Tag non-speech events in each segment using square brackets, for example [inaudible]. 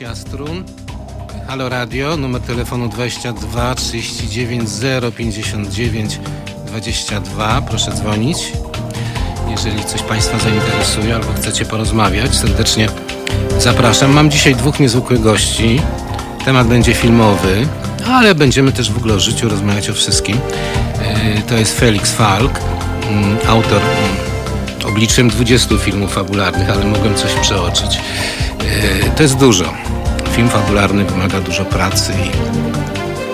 Stacja Strun. Halo Radio, numer telefonu 22 39 059 22. Proszę dzwonić. Jeżeli coś Państwa zainteresuje albo chcecie porozmawiać, serdecznie zapraszam. Mam dzisiaj dwóch niezwykłych gości. Temat będzie filmowy, ale będziemy też w ogóle o życiu rozmawiać o wszystkim. E, To jest Felix Falk, mm, autor obliczem 20 filmów fabularnych, ale mogłem coś przeoczyć. E, To jest dużo. Film fabularny wymaga dużo pracy i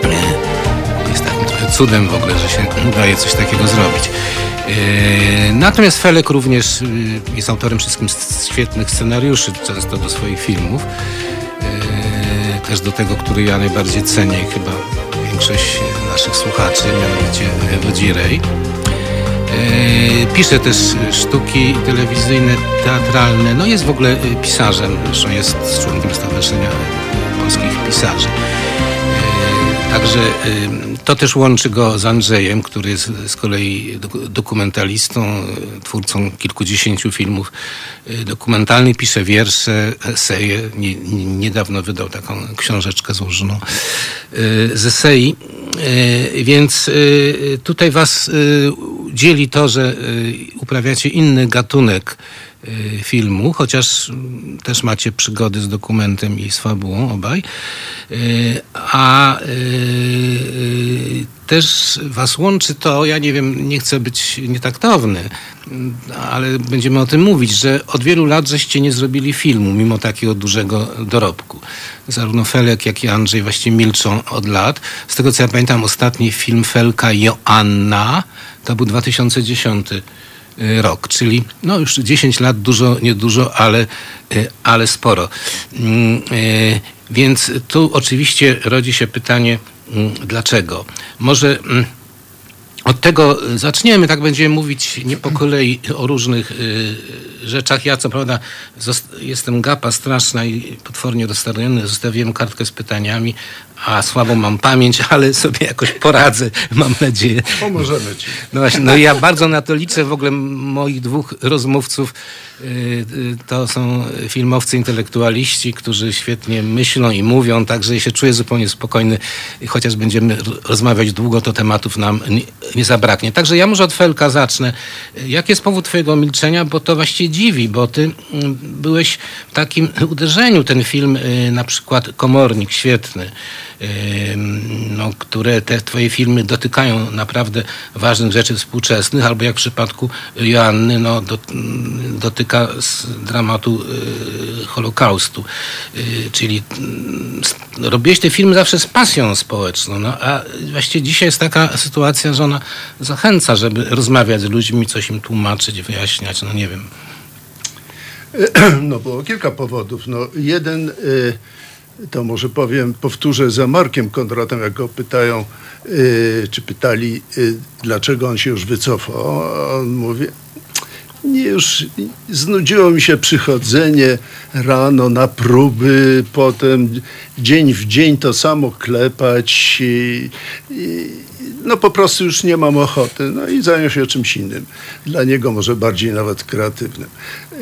e, jest takim trochę cudem w ogóle, że się udaje coś takiego zrobić. E, Natomiast Felek również jest autorem wszystkim świetnych scenariuszy, często do swoich filmów. Też do tego, który ja najbardziej cenię chyba większość naszych słuchaczy, mianowicie Wodzirej. E, Pisze też sztuki telewizyjne, teatralne. No jest w ogóle e, pisarzem, zresztą jest członkiem Stowarzyszenia Polskich Pisarzy. Także e, to też łączy go z Andrzejem, który jest z kolei dok- dokumentalistą, e, twórcą kilkudziesięciu filmów e, dokumentalnych, pisze wiersze, eseje. Nie, nie, niedawno wydał taką książeczkę złożoną z esei. Więc tutaj was dzieli to, że uprawiacie inny gatunek filmu, chociaż mm, też macie przygody z dokumentem i z fabułą obaj. E, A e, też was łączy to, ja nie wiem, nie chcę być nietaktowny, mm, ale będziemy o tym mówić, że od wielu lat żeście nie zrobili filmu, mimo takiego dużego dorobku. Zarówno Felek, jak i Andrzej właściwie milczą od lat. Z tego co ja pamiętam, ostatni film Felka Joanna to był 2010 y, rok, czyli no już 10 lat, dużo, niedużo, ale, y, ale sporo. Mm, y, Więc tu oczywiście rodzi się pytanie, mm, dlaczego? Może mm, od tego zaczniemy, tak będziemy mówić nie po kolei o różnych y, rzeczach. Ja co prawda jestem gapa straszna i potwornie rozstawiony, zostawiłem kartkę z pytaniami, a słabą mam pamięć, [laughs] ale sobie jakoś poradzę, mam nadzieję. Pomożemy ci. No właśnie, no i ja bardzo na to liczę. W ogóle moich dwóch rozmówców y, y, to są filmowcy intelektualiści, którzy świetnie myślą i mówią, także się czuję zupełnie spokojny. Chociaż będziemy rozmawiać długo, to tematów nam nie, nie zabraknie. Także ja może od Felka zacznę. Jaki jest powód twojego milczenia? Bo to właściwie dziwi, bo ty byłeś w takim uderzeniu, ten film, y, na przykład Komornik, świetny, no, które te twoje filmy dotykają naprawdę ważnych rzeczy współczesnych, albo jak w przypadku Joanny, no, do, dotyka dramatu y, Holokaustu. Y, czyli mm, robiłeś te filmy zawsze z pasją społeczną, no, a właściwie dzisiaj jest taka sytuacja, że ona zachęca, żeby rozmawiać z ludźmi, coś im tłumaczyć, wyjaśniać, no nie wiem. [clears throat] No było kilka powodów. No, jeden, y, to może powiem, powtórzę za Markiem Konradem, jak go pytają, y, czy pytali, y, dlaczego on się już wycofał. On mówi, nie, już znudziło mi się przychodzenie rano na próby, potem dzień w dzień to samo klepać. I, i, no po prostu już nie mam ochoty. No i zajął się czymś innym. Dla niego może bardziej nawet kreatywnym. E,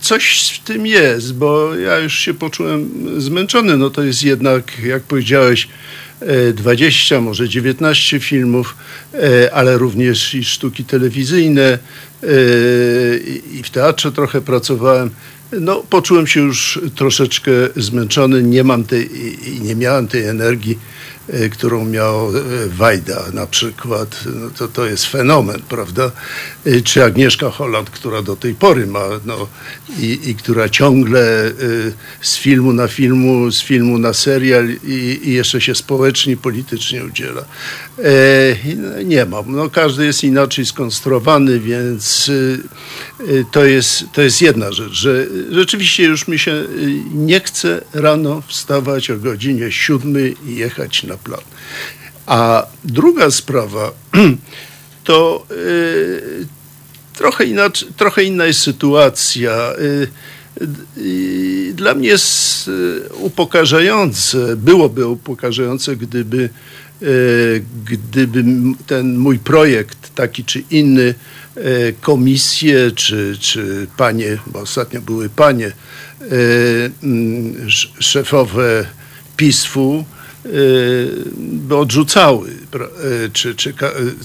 coś w tym jest, bo ja już się poczułem zmęczony. No to jest jednak, jak powiedziałeś, e, 20, może 19 filmów, e, ale również i sztuki telewizyjne e, i w teatrze trochę pracowałem. No, poczułem się już troszeczkę zmęczony, nie mam tej nie miałem tej energii, e, którą miał e, Wajda na przykład. No, to, to jest fenomen, prawda? E, Czy Agnieszka Holland, która do tej pory ma, no, i, i która ciągle z filmu na filmu, z filmu na serial i, i jeszcze się społecznie, politycznie udziela. E, nie mam. No, każdy jest inaczej skonstruowany, więc e, e, to jest, to jest jedna rzecz, że rzeczywiście już mi się nie chce rano wstawać o godzinie siódmej i jechać na plan. A druga sprawa [clears throat] to trochę, inaczej, trochę inna jest sytuacja. Dla mnie jest upokarzające, byłoby upokarzające, gdyby, y, gdyby ten mój projekt, taki czy inny, y, komisje, czy, czy panie, bo ostatnio były panie, sz- szefowe PiSF-u by odrzucały, e, czy, czy,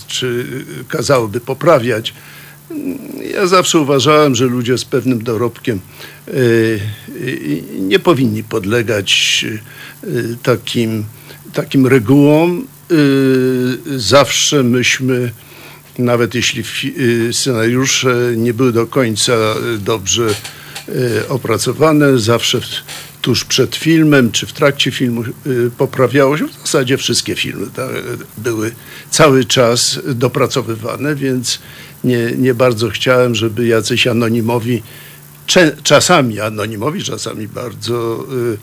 czy kazałyby poprawiać. Ja zawsze uważałem, że ludzie z pewnym dorobkiem e, e, nie powinni podlegać e, takim, takim regułom. E, Zawsze myśmy, nawet jeśli e, scenariusze nie były do końca dobrze e, opracowane, zawsze tuż przed filmem czy w trakcie filmu poprawiało się. W zasadzie wszystkie filmy ta, były cały czas dopracowywane, więc nie, nie bardzo chciałem, żeby jacyś anonimowi, czasami anonimowi, czasami bardzo, y, y, y,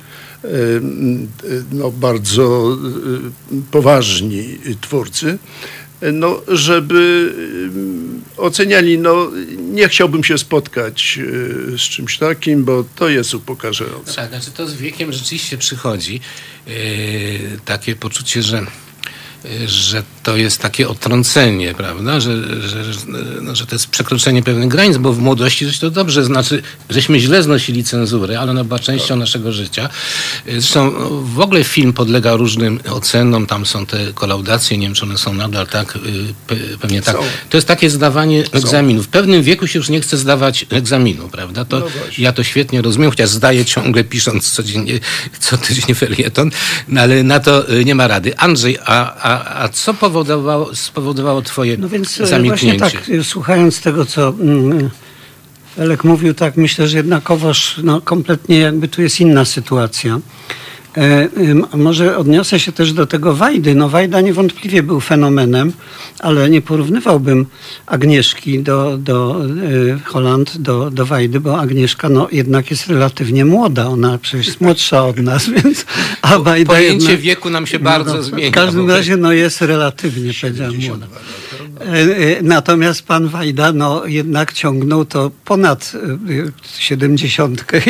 no, bardzo y, poważni twórcy, no, żeby y, oceniali, no, nie chciałbym się spotkać y, z czymś takim, bo to jest upokarzające. Tak, znaczy to z wiekiem rzeczywiście przychodzi yy, takie poczucie, że że to jest takie otrącenie, prawda, że, że, że, no, że to jest przekroczenie pewnych granic, bo w młodości to dobrze, znaczy, żeśmy źle znosili cenzurę, ale ona była częścią naszego życia. Zresztą no, w ogóle film podlega różnym ocenom, tam są te kolaudacje, nie wiem, czy one są nadal tak, pe- pewnie tak. To jest takie zdawanie egzaminu. W pewnym wieku się już nie chce zdawać egzaminu, prawda, to No ja to świetnie rozumiem, chociaż zdaję ciągle pisząc codziennie, co tydzień [laughs] felieton, no ale na to y, nie ma rady. Andrzej, a, a, a co powodowało, spowodowało twoje No więc e, właśnie tak, e, słuchając tego, co mm, Elek mówił, tak myślę, że jednakowoż no, kompletnie jakby tu jest inna sytuacja. E, może odniosę się też do tego Wajdy. No Wajda niewątpliwie był fenomenem, ale nie porównywałbym Agnieszki do, do e, Holand, do, do Wajdy, bo Agnieszka no, jednak jest relatywnie młoda. Ona przecież jest młodsza od nas, [laughs] więc... A Wajda Pojęcie jednak, wieku nam się bardzo no, zmienia. W każdym razie no, jest relatywnie, powiedziałem, młoda. E, e, Natomiast pan Wajda no, jednak ciągnął to ponad siedemdziesiątkę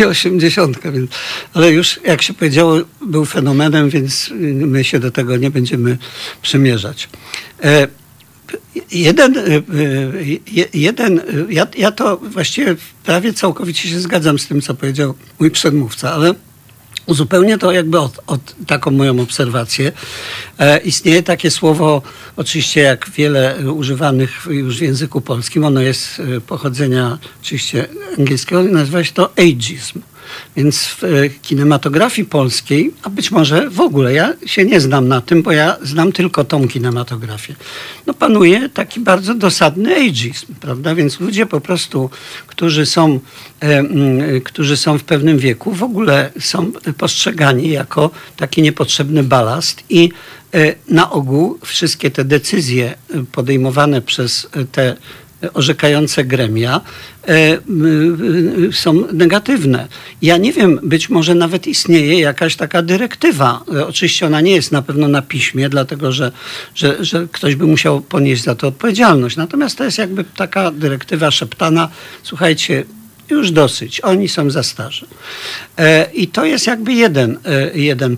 i osiemdziesiątkę. Więc, ale już, jak się powiedziało, był fenomenem, więc my się do tego nie będziemy przymierzać. E, Jeden, je- jeden ja, ja to właściwie prawie całkowicie się zgadzam z tym, co powiedział mój przedmówca, ale Uzupełnię to jakby od, od taką moją obserwację. E, istnieje takie słowo, oczywiście jak wiele używanych już w języku polskim, ono jest e, pochodzenia oczywiście angielskiego, nazywa się to ageism. Więc w e, kinematografii polskiej, a być może w ogóle, ja się nie znam na tym, bo ja znam tylko tą kinematografię, no panuje taki bardzo dosadny ageism, prawda? Więc ludzie po prostu, którzy są, e, mm, którzy są w pewnym wieku, w ogóle są postrzegani jako taki niepotrzebny balast i e, na ogół wszystkie te decyzje e, podejmowane przez e, te orzekające gremia e, są negatywne. Ja nie wiem, być może nawet istnieje jakaś taka dyrektywa. E, Oczywiście ona nie jest na pewno na piśmie, dlatego że, że, że ktoś by musiał ponieść za to odpowiedzialność. Natomiast to jest jakby taka dyrektywa szeptana. Słuchajcie, już dosyć, oni są za starzy. E, I to jest jakby jeden, e, jeden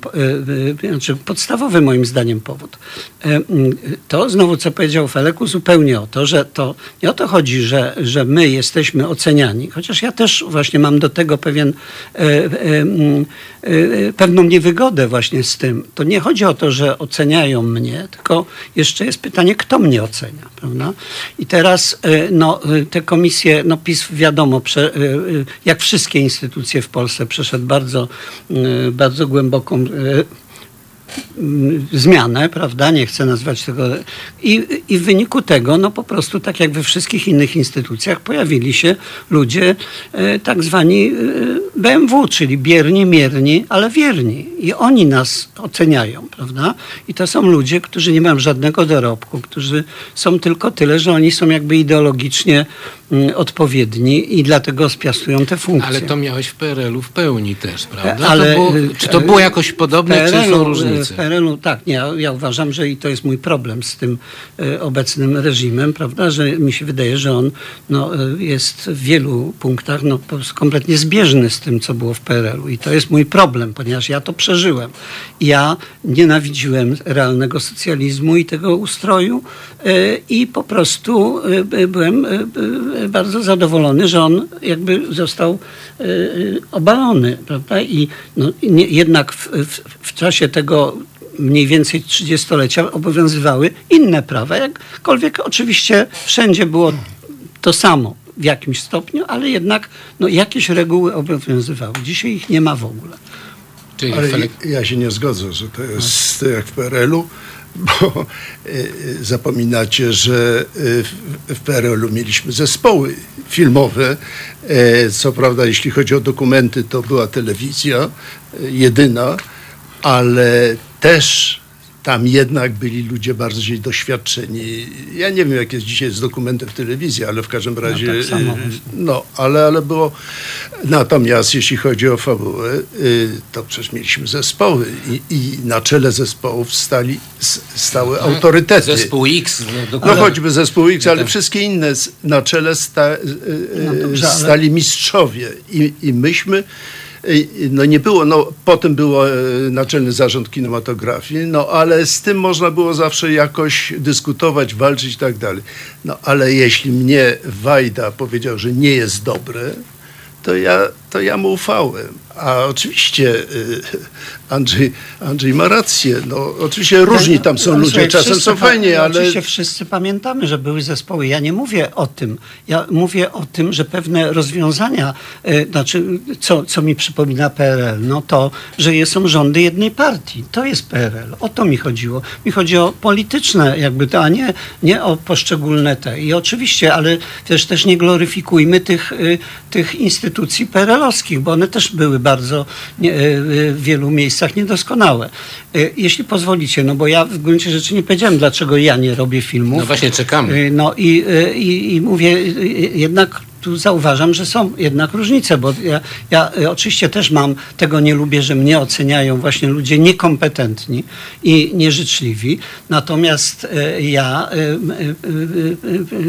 e, znaczy podstawowy moim zdaniem powód. To znowu, co powiedział Felek, zupełnie o to, że to nie o to chodzi, że, że my jesteśmy oceniani, chociaż ja też właśnie mam do tego pewien, pewną niewygodę właśnie z tym. To nie chodzi o to, że oceniają mnie, tylko jeszcze jest pytanie, kto mnie ocenia, prawda? I teraz e, no, te komisje, no PiS wiadomo, jak wszystkie instytucje w Polsce przeszedł bardzo, bardzo głęboką zmianę, prawda? Nie chcę nazwać tego. I, I w wyniku tego, no po prostu, tak jak we wszystkich innych instytucjach, pojawili się ludzie e, tak zwani e, BMW, czyli bierni, mierni, ale wierni. I oni nas oceniają, prawda? I to są ludzie, którzy nie mają żadnego dorobku, którzy są tylko tyle, że oni są jakby ideologicznie odpowiedni i dlatego spiastują te funkcje. Ale to miałeś w PRL-u w pełni też, prawda? Ale, to było, czy to było jakoś podobne, czy są różnice? W PRL-u, tak, nie, ja, uważam, że i to jest mój problem z tym obecnym reżimem, prawda, że mi się wydaje, że on no, jest w wielu punktach no, kompletnie zbieżny z tym, co było w PRL-u. I to jest mój problem, ponieważ ja to przeżyłem. Ja nienawidziłem realnego socjalizmu i tego ustroju y, i po prostu y, byłem bardzo zadowolony, że on jakby został obalony. Prawda? I no, nie, jednak w, w, w czasie tego mniej więcej 30-lecia obowiązywały inne prawa. Jakkolwiek oczywiście wszędzie było to samo w jakimś stopniu, ale jednak no, jakieś reguły obowiązywały. Dzisiaj ich nie ma w ogóle. Ale ja się nie zgodzę, że to jest jak w PRL-u, bo y, zapominacie, że y, w PRL-u mieliśmy zespoły filmowe. Co prawda, jeśli chodzi o dokumenty, to była telewizja jedyna, ale też tam jednak byli ludzie bardziej doświadczeni. Ja nie wiem, jak jest dzisiaj z dokumentem w telewizji, ale w każdym razie. No, tak samo. no ale, ale było. Natomiast jeśli chodzi o fabułę, y, to przecież mieliśmy zespoły i, i na czele zespołów stali, stały mhm. autorytety. Zespół X. No, no choćby zespół X, ale wszystkie inne na czele sta, y, no stali mistrzowie i, i myśmy no nie było, no potem było e, Naczelny Zarząd Kinematografii, no ale z tym można było zawsze jakoś dyskutować, walczyć i tak dalej. No ale jeśli mnie Wajda powiedział, że nie jest dobre, to ja, to ja mu ufałem. A oczywiście y, Andrzej, Andrzej ma rację. No, oczywiście różni tam są ludzie, czasem są fajni, ale... Oczywiście wszyscy pamiętamy, że były zespoły. Ja nie mówię o tym. Ja mówię o tym, że pewne rozwiązania, y, znaczy, co, co mi przypomina PRL, no to, że są rządy jednej partii. To jest PRL. O to mi chodziło. Mi chodzi o polityczne jakby to, a nie, nie o poszczególne te. I oczywiście, ale też, też nie gloryfikujmy tych, y, tych instytucji PRL-owskich, bo one też były bardzo nie, w wielu miejscach miejscach niedoskonałe. Y, jeśli pozwolicie, no bo ja w gruncie rzeczy nie powiedziałem, dlaczego ja nie robię filmów. No właśnie czekamy. Y, no i, y, i, i mówię, jednak tu zauważam, że są jednak różnice, bo ja, ja oczywiście też mam, tego nie lubię, że mnie oceniają właśnie ludzie niekompetentni i nieżyczliwi, natomiast ja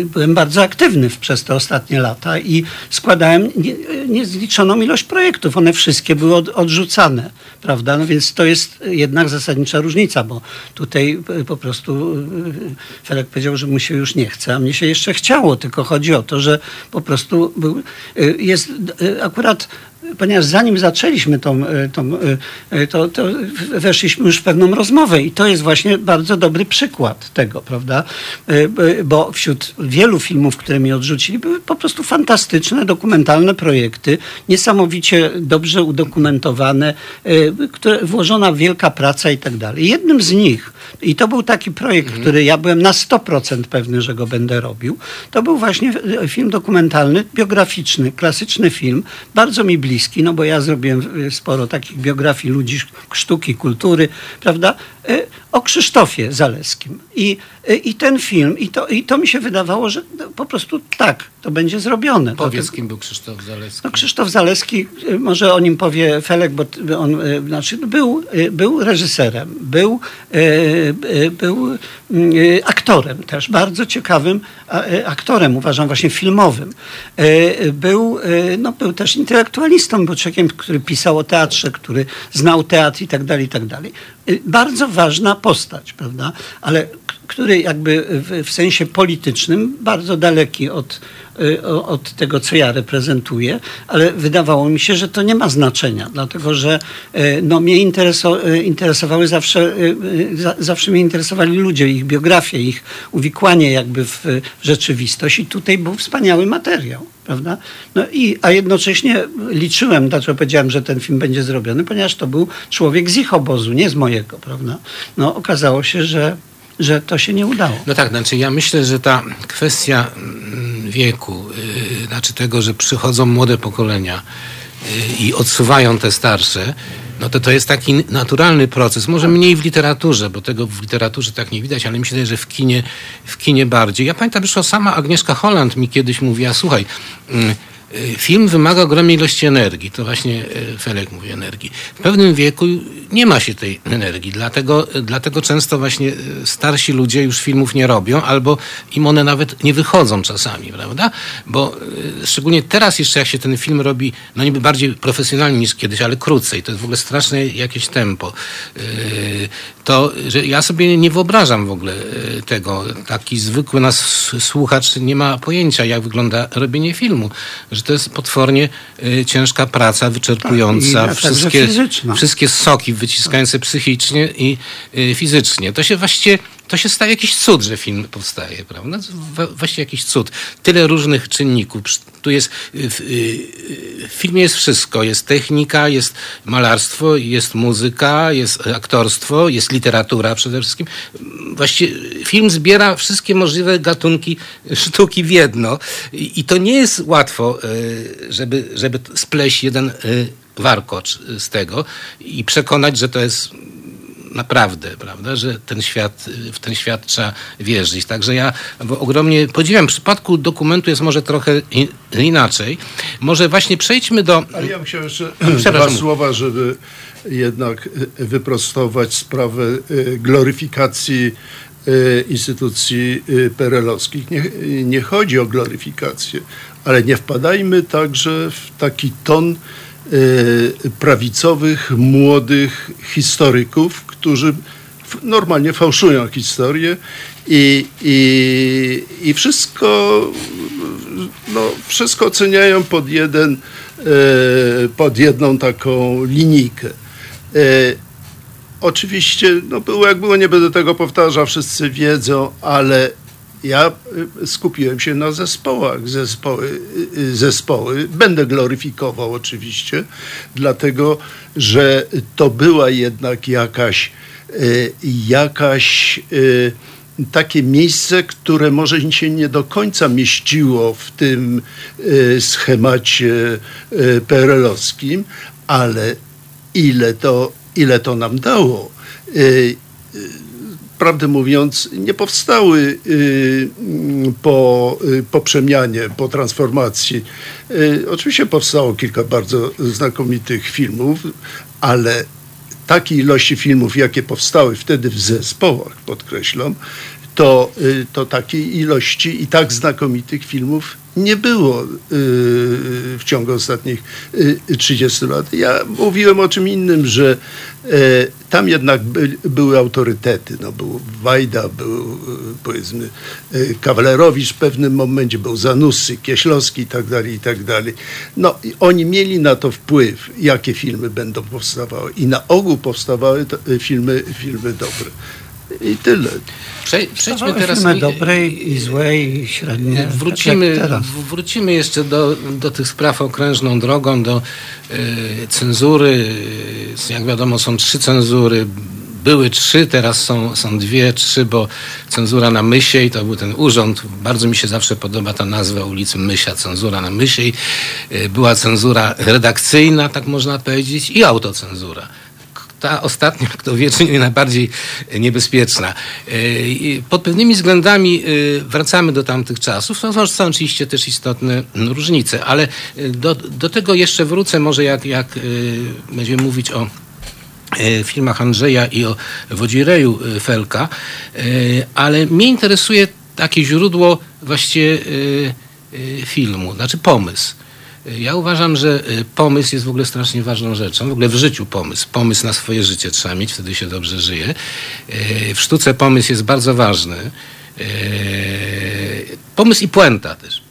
byłem bardzo aktywny przez te ostatnie lata i składałem niezliczoną ilość projektów. One wszystkie były odrzucane, prawda? No więc to jest jednak zasadnicza różnica, bo tutaj po prostu Felek powiedział, że mu się już nie chce, a mnie się jeszcze chciało, tylko chodzi o to, że po prostu prostu był, y, jest y, akurat ponieważ zanim zaczęliśmy tą, y, tą, to, to weszliśmy już w pewną rozmowę i to jest właśnie bardzo dobry przykład tego, prawda? Bo wśród wielu filmów, które mi odrzucili, były po prostu fantastyczne, dokumentalne projekty, niesamowicie dobrze udokumentowane, które, włożona wielka praca i tak dalej. Jednym z nich i to był taki projekt, mhm. który ja byłem na 100% pewny, że go będę robił. To był właśnie e, film dokumentalny, biograficzny, klasyczny film, bardzo mi bliski, no bo ja zrobiłem e, sporo takich biografii ludzi sztuki, kultury, prawda? E, o Krzysztofie Zaleskim. I, i ten film, i to, i to mi się wydawało, że po prostu tak, to będzie zrobione. Powiedz, kim był Krzysztof Zaleski. No, Krzysztof Zaleski, może o nim powie Felek, bo on znaczy, był, był reżyserem, był E, był e, aktorem też, bardzo ciekawym aktorem, uważam właśnie filmowym. Był, no, był też intelektualistą, był człowiekiem, który pisał o teatrze, który znał teatr i tak dalej, i tak dalej. Bardzo ważna postać, prawda? Ale który jakby w, w sensie politycznym bardzo daleki od, y, od tego, co ja reprezentuję, ale wydawało mi się, że to nie ma znaczenia, dlatego że y, no, mnie y, interesowały zawsze, zawsze mnie interesowali ludzie, ich biografie, ich uwikłanie jakby w rzeczywistość i tutaj był wspaniały materiał. Prawda? No i, a jednocześnie liczyłem, dlaczego powiedziałem, że ten film będzie zrobiony, ponieważ to był człowiek z ich obozu, nie z mojego. Prawda? No, okazało się, że że to się nie udało. No tak, znaczy ja myślę, że ta kwestia mm, wieku, yy, znaczy tego, że przychodzą młode pokolenia yy, i odsuwają te starsze, no to to jest taki naturalny proces. Może mniej w literaturze, bo tego w literaturze tak nie widać, ale wydaje, że w kinie, w kinie bardziej. Ja pamiętam, że sama Agnieszka Holland mi kiedyś mówiła, słuchaj, yy, Film wymaga ogromnej ilości energii. To właśnie y, Felek mówi energii. W pewnym wieku nie ma się tej energii. Dlatego, dlatego często właśnie y, starsi ludzie już filmów nie robią, albo im one nawet nie wychodzą czasami, prawda? Bo y, szczególnie teraz jeszcze jak się ten film robi, no niby bardziej profesjonalnie niż kiedyś, ale krócej. To jest w ogóle straszne jakieś tempo. Y, To, że ja sobie nie wyobrażam w ogóle y, tego. Taki zwykły nas słuchacz nie ma pojęcia, jak wygląda robienie filmu. Że to jest potwornie y, ciężka praca, wyczerpująca. Tak, wszystkie, wszystkie soki wyciskające psychicznie i y, fizycznie. To się właściwie, to się staje jakiś cud, że film powstaje, prawda? Właściwie jakiś cud. Tyle różnych czynników. Tu jest, y, w, y, w filmie jest wszystko. Jest technika, jest malarstwo, jest muzyka, jest aktorstwo, jest literatura przede wszystkim. Właściwie film zbiera wszystkie możliwe gatunki [laughs] sztuki w jedno. I, i to nie jest łatwo, y, żeby, żeby spleść jeden warkocz z tego i przekonać, że to jest naprawdę, prawda, że ten świat, w ten świat trzeba wierzyć. Także ja ogromnie podziwiam. W przypadku dokumentu jest może trochę i- inaczej. Może właśnie przejdźmy do... Ale ja bym chciał jeszcze [clears throat] dwa słowa, żeby jednak y, wyprostować sprawę y, gloryfikacji y, instytucji perelowskich. Nie, nie chodzi o gloryfikację, ale nie wpadajmy także w taki ton prawicowych, młodych historyków, którzy normalnie fałszują historię i, i, i wszystko, no, wszystko oceniają pod, jeden, e, pod jedną taką linijkę. E, Oczywiście, no było jak było, nie będę tego powtarzał, wszyscy wiedzą, ale ja y, skupiłem się na zespołach, zespoły, y, y, zespoły. Będę gloryfikował oczywiście, dlatego, że to była jednak jakaś, jakaś takie miejsce, które może się nie do końca mieściło w tym schemacie PRL-owskim, ale ile to, ile to nam dało. Prawdę mówiąc, nie powstały y, mm, po, y, po przemianie, po transformacji. Y, Oczywiście powstało kilka bardzo znakomitych filmów, ale takiej ilości filmów, jakie powstały wtedy w zespołach, podkreślam, to, to takiej ilości i tak znakomitych filmów nie było y, w ciągu ostatnich y, 30 lat. Ja mówiłem o czym innym, że e, tam jednak by, były autorytety. No, był Wajda, był y, powiedzmy y, Kawalerowicz w pewnym momencie, był Zanussi, Kieślowski i tak dalej, i tak dalej. No i oni mieli na to wpływ, jakie filmy będą powstawały i na ogół powstawały y, filmy, filmy dobre. I tyle. Prze, przejdźmy teraz... filmy i- dobre i złe i średnie. Wrócimy, tak wrócimy jeszcze do, do tych spraw okrężną drogą, do e, cenzury. E, Jak wiadomo, są trzy cenzury. Były trzy, teraz są, są dwie, trzy, bo cenzura na Mysiej to był ten urząd. Bardzo mi się zawsze podoba ta nazwa ulicy Mysia, cenzura na Mysiej. E, Była cenzura redakcyjna, tak można powiedzieć, i autocenzura ta ostatnia, [laughs] kto wie, czy nie najbardziej niebezpieczna. E, Pod pewnymi względami e, wracamy do tamtych czasów. To są, oczywiście też istotne mm, różnice, ale e, do, do tego jeszcze wrócę może jak, jak będziemy mówić o filmach Andrzeja i o Wodzireju Felka, ale mnie interesuje takie źródło właściwie e, e, filmu, znaczy pomysł. Ja uważam, że e, pomysł jest w ogóle strasznie ważną rzeczą. W ogóle w życiu pomysł. Pomysł na swoje życie trzeba mieć, wtedy się dobrze żyje. E, W sztuce pomysł jest bardzo ważny. E, Pomysł i puenta też.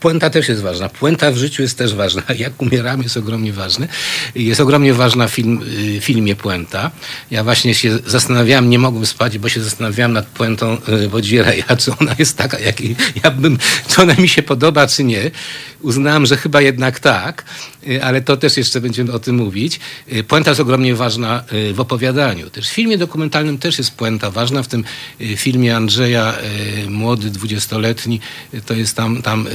Puenta też jest ważna. Puenta w życiu jest też ważna. [laughs] Jak umieramy jest ogromnie ważny. Jest ogromnie ważna w film, y, filmie puenta. Ja właśnie się zastanawiałem, nie mogłem spać, bo się zastanawiałem nad puentą y, Wodzireja, [laughs] czy ona jest taka, jak ja bym, czy ona mi się podoba, czy nie. Uznałem, że chyba jednak tak, y, ale to też jeszcze będziemy o tym mówić. Puenta jest ogromnie ważna w opowiadaniu. Też w filmie dokumentalnym też jest puenta ważna. W tym filmie Andrzeja, młody, dwudziestoletni, to jest tam, tam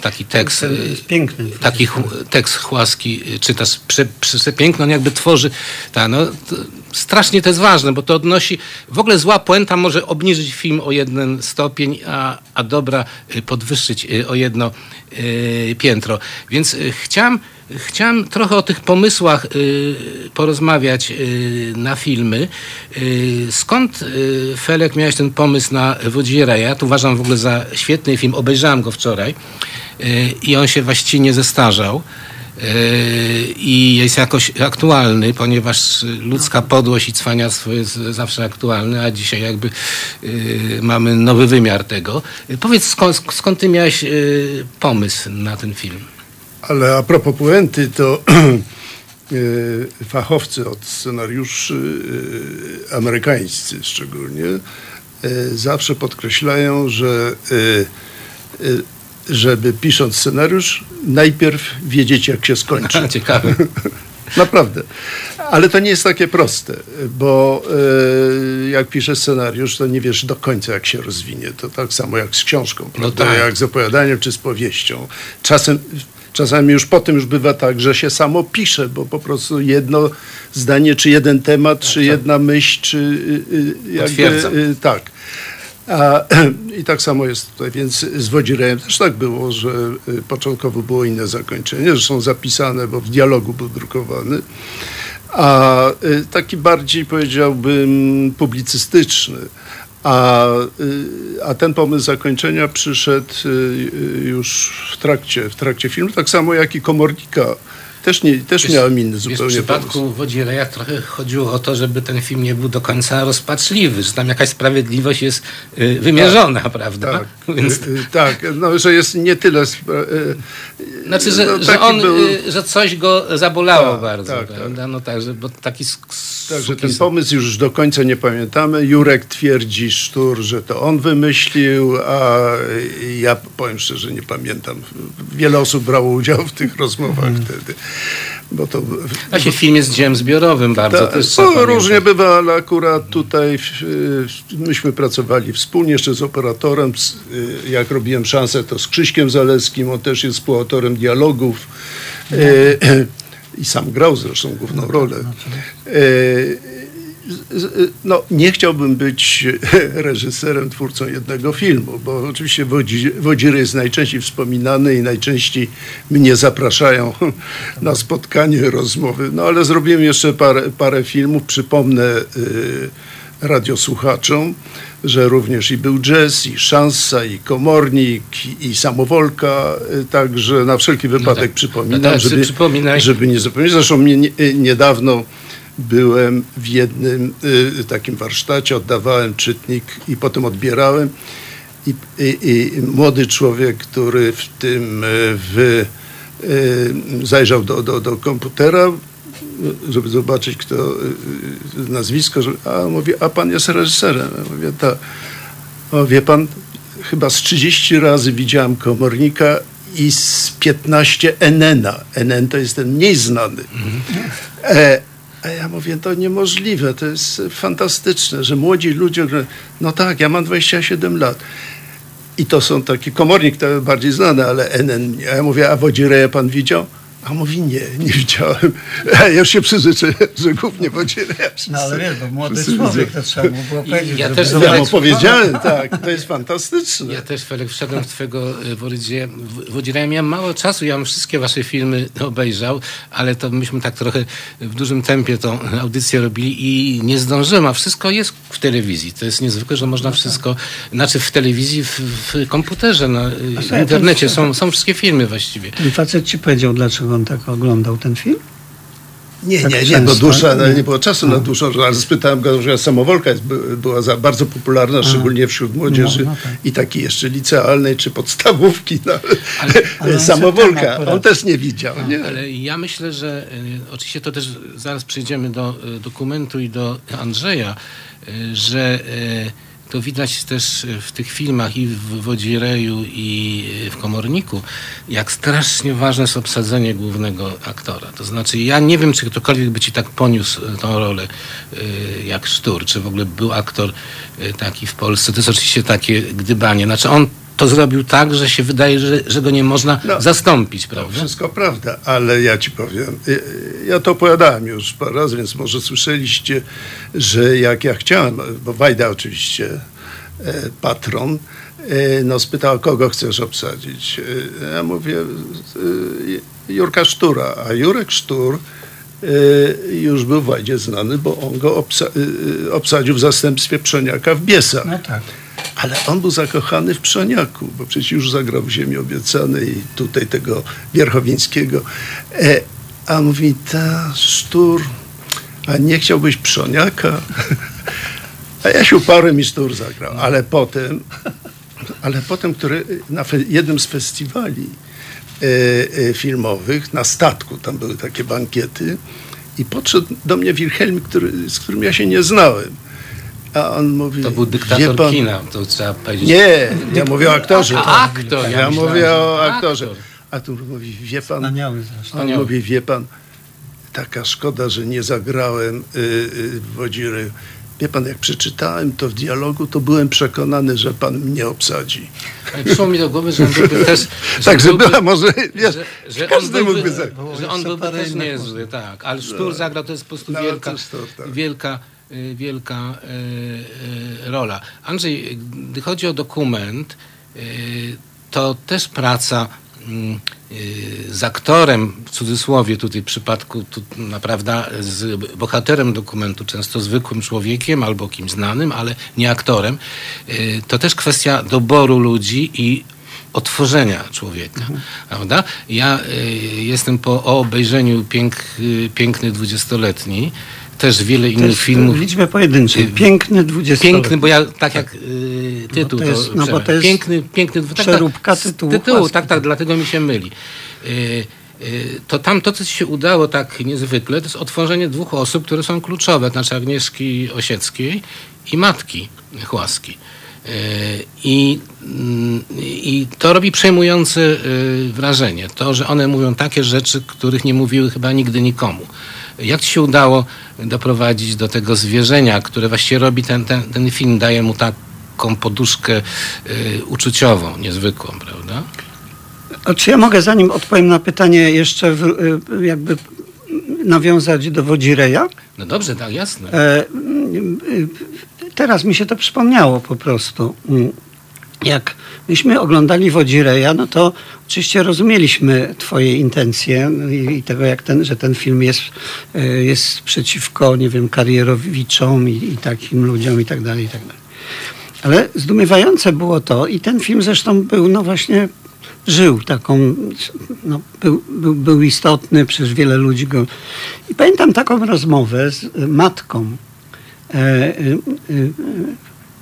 taki tekst. Y, piękny. Taki ch- tekst chłaski y, czytasz prze, przepiękny, on jakby tworzy, ta, no, to strasznie to jest ważne, bo to odnosi, w ogóle zła puenta może obniżyć film o jeden stopień, a, a dobra y, podwyższyć o jedno piętro. Więc chciałem, chciałem trochę o tych pomysłach y, porozmawiać y, na filmy. Y, skąd Felek miałeś ten pomysł na Wodziera? Ja to uważam w ogóle za świetny film, obejrzałem go wczoraj i on się właściwie nie zestarzał. I jest jakoś aktualny, ponieważ ludzka podłość i cwaniactwo jest zawsze aktualne, a dzisiaj jakby mamy nowy wymiar tego. Powiedz, skąd, skąd ty miałeś pomysł na ten film? Ale a propos puenty, to y, [clears throat] fachowcy od scenariuszy y, amerykańscy szczególnie y, zawsze podkreślają, że żeby pisząc scenariusz, najpierw wiedzieć, jak się skończy. [laughs] Ciekawe. [laughs] Naprawdę. Ale to nie jest takie proste, bo y, jak piszesz scenariusz, to nie wiesz do końca, jak się rozwinie. To tak samo jak z książką, prawda? tak. Jak z opowiadaniem czy z powieścią. Czasem, czasami już po tym już bywa tak, że się samo pisze, bo po prostu jedno zdanie, czy jeden temat, czy jedna myśl, czy y, y, jakby, y, tak. A, [clears throat] I tak samo jest tutaj, więc z Wodzirejem też tak było, że początkowo było inne zakończenie, zresztą zapisane, bo w dialogu był drukowany, a taki bardziej powiedziałbym publicystyczny. A, y, a ten pomysł zakończenia przyszedł y, y, już w trakcie, w trakcie filmu, tak samo jak i Komornika. Też, nie, też miałem inny Wiesz, w zupełnie przypadku. Wodzireja trochę chodziło o to, żeby ten film nie był do końca rozpaczliwy, że tam jakaś sprawiedliwość jest y, wymierzona, prawda? Tak, [laughs] Więc, y, y, tak, no, że jest nie tyle. znaczy, że, no, że on, był- że coś go zabolało Tak, bardzo, tak, prawda? No tak, że, bo taki Także ten pomysł już do końca nie pamiętamy. Jurek twierdzi Sztur, że to on wymyślił, a ja powiem szczerze, nie pamiętam. Wiele osób brało udział w tych rozmowach Mhm. wtedy. Bo to, Właśnie film jest dziełem zbiorowym bardzo. ta, też pamiętać. różnie bywa, ale akurat tutaj w- w- myśmy pracowali wspólnie jeszcze z operatorem. z- y, Jak robiłem szansę, to z Krzyśkiem Zaleskim, on też jest współautorem dialogów. Y, [clears throat] I sam grał zresztą główną rolę. Y, z- z- No, nie chciałbym być [laughs] reżyserem, twórcą jednego filmu, bo oczywiście Wodzi- Wodziry jest najczęściej wspominany i najczęściej mnie zapraszają [laughs] na spotkanie, rozmowy. No ale zrobiłem jeszcze parę, parę filmów. Przypomnę y, radiosłuchaczom, że również i był jazz, i szansa, i komornik, i, samowolka. y, Także na wszelki wypadek tak. przypominam, No tak, żeby, żeby nie zapomnieć. Zresztą mnie, nie- y, niedawno byłem w jednym y, takim warsztacie, oddawałem czytnik i potem odbierałem. I, i, i młody człowiek, który w tym y, w, y, zajrzał do, do, do komputera, y, żeby zobaczyć kto y, y, nazwisko, że, a mówi, a pan jest reżyserem. Ja mówię, tak. O, wie pan, chyba z 30 razy widziałem komornika i z 15 NN-a. NN to jest ten mniej znany. E, a ja mówię, to niemożliwe, to jest fantastyczne, że młodzi ludzie, no tak, ja mam 27 lat. I to są taki komornik, to bardziej znany, ale NN. Ja mówię, a Wodzireja pan widział? A on mówi, nie, nie widziałem. [laughs] Ja już się przyzwyczaiłem, [laughs] że głównie Wodzireja. No ale wiesz, bo młody człowiek, to trzeba mu było I powiedzieć. ja też. Ja mu powiedziałem, tak, to jest fantastyczne. Ja też, Felek, wszedłem w twojego y, Wodzireja. w- Wodzireja. Miałem mało czasu, ja bym wszystkie wasze filmy obejrzał, ale to myśmy tak trochę w dużym tempie tą audycję robili i nie zdążyłem, a wszystko jest w telewizji. To jest niezwykłe, że można wszystko, znaczy w telewizji, w, w komputerze, na y, to- internecie są, są wszystkie filmy właściwie. Ten facet ci powiedział, dlaczego on tak oglądał ten film? Nie, Tak nie, nie, często, bo dłuższa, nie? nie było czasu na dłuższą, ale spytałem go, że samowolka jest, by- była za, bardzo popularna, szczególnie wśród młodzieży No, no tak. i takiej jeszcze licealnej czy podstawówki. No, ale [laughs] on samowolka, on też nie widział. Nie? Ale ja myślę, że y, oczywiście to też zaraz przejdziemy do y, dokumentu i do Andrzeja, y, że y, to widać też y, w tych filmach i w Wodzireju i y, w Komorniku, jak strasznie ważne jest obsadzenie głównego aktora. To znaczy ja nie wiem, czy ktokolwiek by ci tak poniósł y, tą rolę jak Sztur, czy w ogóle był aktor taki w Polsce. To jest oczywiście takie gdybanie. Znaczy on to zrobił tak, że się wydaje, że, że go nie można No. zastąpić, To prawda? wszystko prawda, ale ja ci powiem, ja to opowiadałem już parę razy, więc może słyszeliście, że jak ja chciałem, bo Wajda oczywiście, e, patron, e, no spytał, kogo chcesz obsadzić. E, Ja mówię, Jurka Sztura, a Jurek Sztur już był w Wajdzie znany, bo on go obsa- obsadził w zastępstwie Przoniaka w Biesach. No tak. Ale on był zakochany w Przoniaku, bo przecież już zagrał w Ziemi Obiecanej tutaj tego Wierchowińskiego. E, a mówi, ta sztur, a nie chciałbyś Przoniaka? [laughs] A ja się uparłem i sztur zagrał. Ale potem, ale potem, który na jednym z festiwali e, e, filmowych, na statku, tam były takie bankiety i podszedł do mnie Wilhelm, który, z którym ja się nie znałem. A on mówi, To był wie dyktator pan- kina, to trzeba powiedzieć. nie, ja mówię o aktorze. A, aktor, ja Ja, myślałem, mówię o aktorze. aktor. A tu mówi, wie pan, Wspaniały zresztą. on mówi, wie pan, taka szkoda, że nie zagrałem y, y, w Wodziry. Wie pan, jak przeczytałem to w dialogu, to byłem przekonany, że pan mnie obsadzi. Ale Przyszło mi do głowy, że on byłby [laughs] też... że Także byłby- była może, wiesz, że, że on każdy byłby, mógłby zagrać. że on byłby też niezły, tak. Ale Sztur zagrał, to jest po prostu No, wielka, to tak. wielka, wielka y, y, rola. Andrzej, gdy chodzi o dokument, y, to też praca mm, y, z aktorem, w cudzysłowie tutaj w przypadku tu, naprawdę z bohaterem dokumentu, często zwykłym człowiekiem albo kimś znanym, ale nie aktorem, y, to też kwestia doboru ludzi i otworzenia człowieka, prawda? Ja y, jestem po obejrzeniu pięk, y, Piękny dwudziestoletni, też wiele To innych jest filmów. w liczbie pojedynczej. Y, Piękny 20 Piękny, bo ja tak jak y, tytuł to jest- to, no bo to jest piękny, piękny dwu- tak, przeróbka tytułu tytułu tak, tak, dlatego mi się myli. Y, y, to tam to, co ci się udało tak niezwykle, to jest otworzenie dwóch osób, które są kluczowe, znaczy Agnieszki Osieckiej i matki Chłaski. I, I to robi przejmujące wrażenie. To, że one mówią takie rzeczy, których nie mówiły chyba nigdy nikomu. Jak ci się udało doprowadzić do tego zwierzenia, które właściwie robi ten, ten, ten film, daje mu taką poduszkę y, uczuciową, niezwykłą, prawda? A czy ja mogę, zanim odpowiem na pytanie, jeszcze w, y, jakby nawiązać do Wodzireja? No dobrze, tak, jasne. E, mm, y, Teraz mi się to przypomniało po prostu. Mm. Jak myśmy oglądali Wodzireja, no to oczywiście rozumieliśmy twoje intencje i, tego, jak ten, że ten film jest, e, jest przeciwko, nie wiem, karierowiczom i, i takim ludziom i tak dalej, i tak dalej. Ale zdumiewające było to i ten film zresztą był, no właśnie, żył taką, no, był, był, był istotny, przecież wiele ludzi go... I pamiętam taką rozmowę z matką e, y,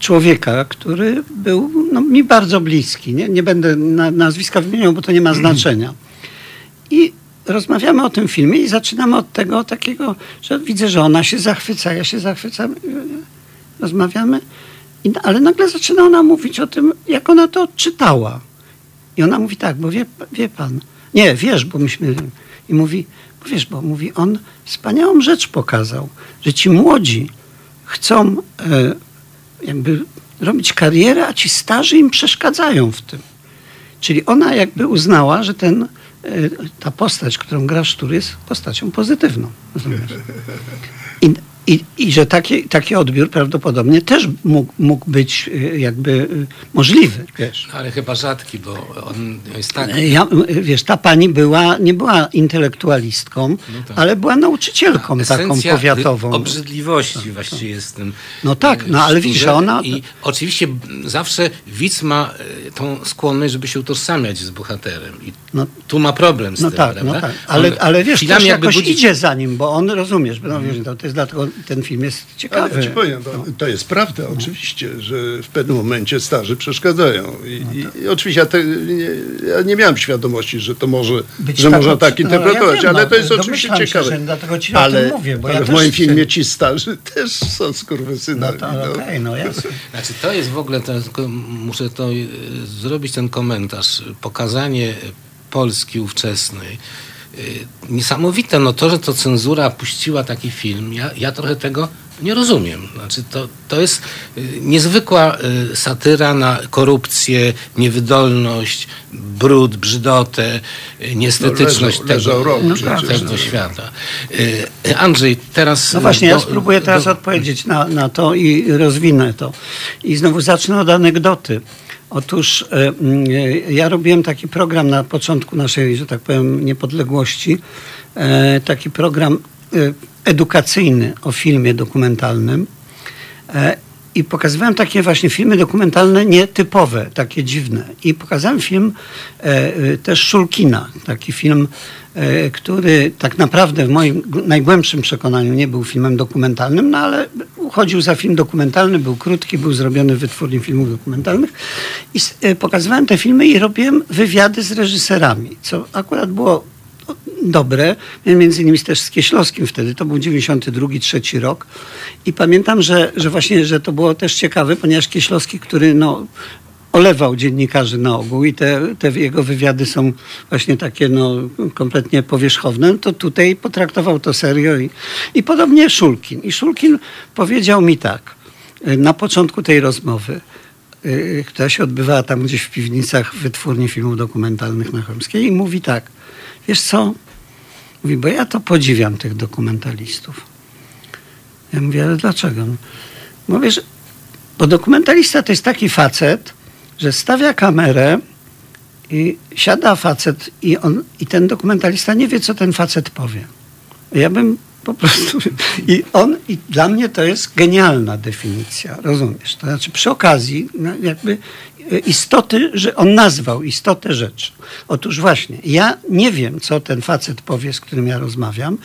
człowieka, który był no, mi bardzo bliski. Nie, nie będę na, nazwiska wymieniał, bo to nie ma znaczenia. I rozmawiamy o tym filmie i zaczynamy od tego takiego, że widzę, że ona się zachwyca, ja się zachwycam. Rozmawiamy, i, ale nagle zaczyna ona mówić o tym, jak ona to czytała. I ona mówi tak, bo wie, wie pan, nie, wiesz, bo myśmy... I mówi, bo wiesz, bo mówi, on wspaniałą rzecz pokazał, że ci młodzi chcą e, jakby robić karierę, a ci starzy im przeszkadzają w tym. Czyli ona jakby uznała, że ten, e, ta postać, którą gra Sztur, jest postacią pozytywną. I, i, I że taki, taki odbiór prawdopodobnie też mógł, mógł być e, jakby e, możliwy. Wiesz. Ale chyba rzadki, bo on jest tak... Ja, wiesz, ta pani była, nie była intelektualistką, tak. ale była nauczycielką taką Esencja powiatową. obrzydliwości właściwie jest tym. No tak, no e, ale widzisz, ona- I oczywiście zawsze widz ma e, tą skłonność, żeby się utożsamiać z bohaterem. I No- tu ma problem z No tym, tak, prawda? no tak. Ale, ale wiesz, też jakby jakoś budzi- idzie za nim, bo on, rozumiesz, no, wiesz, to, to jest dlatego ten film jest Ale ciekawy. ja powiem, to, to jest prawda oczywiście, że w pewnym momencie starzy przeszkadzają. I, i, i oczywiście ja, te, nie, ja nie miałem świadomości, że to może, Być że tak- można tak no, interpretować, ja wiem, ale no, to jest oczywiście się, ciekawe. że dlatego ci o ale tym mówię, bo ja ale w moim filmie ci starzy [laughs] też są No skurwysynami. to no. okej, no jasne. [laughs] Znaczy to jest w ogóle, to, muszę to e, zrobić ten komentarz, pokazanie Polski ówczesnej. E, Niesamowite, no to, że to cenzura puściła taki film, ja, ja trochę tego Nie rozumiem. Znaczy to, to jest y, niezwykła y, satyra na korupcję, niewydolność, brud, brzydotę, y, niestetyczność No, leżał tego, rok No tak. tego świata. Y, Andrzej, teraz... No właśnie, do- ja spróbuję teraz do- odpowiedzieć na, na to i rozwinę to. I znowu zacznę od anegdoty. Otóż e, mm, ja robiłem taki program na początku naszej, że tak powiem, niepodległości. E, taki program e, edukacyjny o filmie dokumentalnym. I pokazywałem takie właśnie filmy dokumentalne nietypowe, takie dziwne. I pokazałem film też Szulkina, taki film, który tak naprawdę w moim najgłębszym przekonaniu nie był filmem dokumentalnym, no ale uchodził za film dokumentalny, był krótki, był zrobiony w wytwórni filmów dokumentalnych. I e, pokazywałem te filmy i robiłem wywiady z reżyserami, co akurat było dobre, między innymi też z Kieślowskim wtedy, to był 92, trzeci rok i pamiętam, że, że właśnie, że to było też ciekawe, ponieważ Kieślowski, który no olewał dziennikarzy na ogół i te, te jego wywiady są właśnie takie no, kompletnie powierzchowne, to tutaj potraktował to serio i, i podobnie Szulkin. I Szulkin powiedział mi tak, na początku tej rozmowy, y, która się odbywała tam gdzieś w piwnicach wytwórni filmów dokumentalnych na Chomskiej i mówi tak, wiesz co, mówi, bo ja to podziwiam tych dokumentalistów. Ja mówię, ale dlaczego? Mówię, że bo dokumentalista to jest taki facet, że stawia kamerę i siada facet i, on, i ten dokumentalista nie wie, co ten facet powie. Ja bym po prostu... [laughs] I on, i dla mnie to jest genialna definicja, rozumiesz? To znaczy przy okazji no, jakby e, istoty, że on nazwał istotę rzeczy. Otóż właśnie, ja nie wiem, co ten facet powie, z którym ja rozmawiam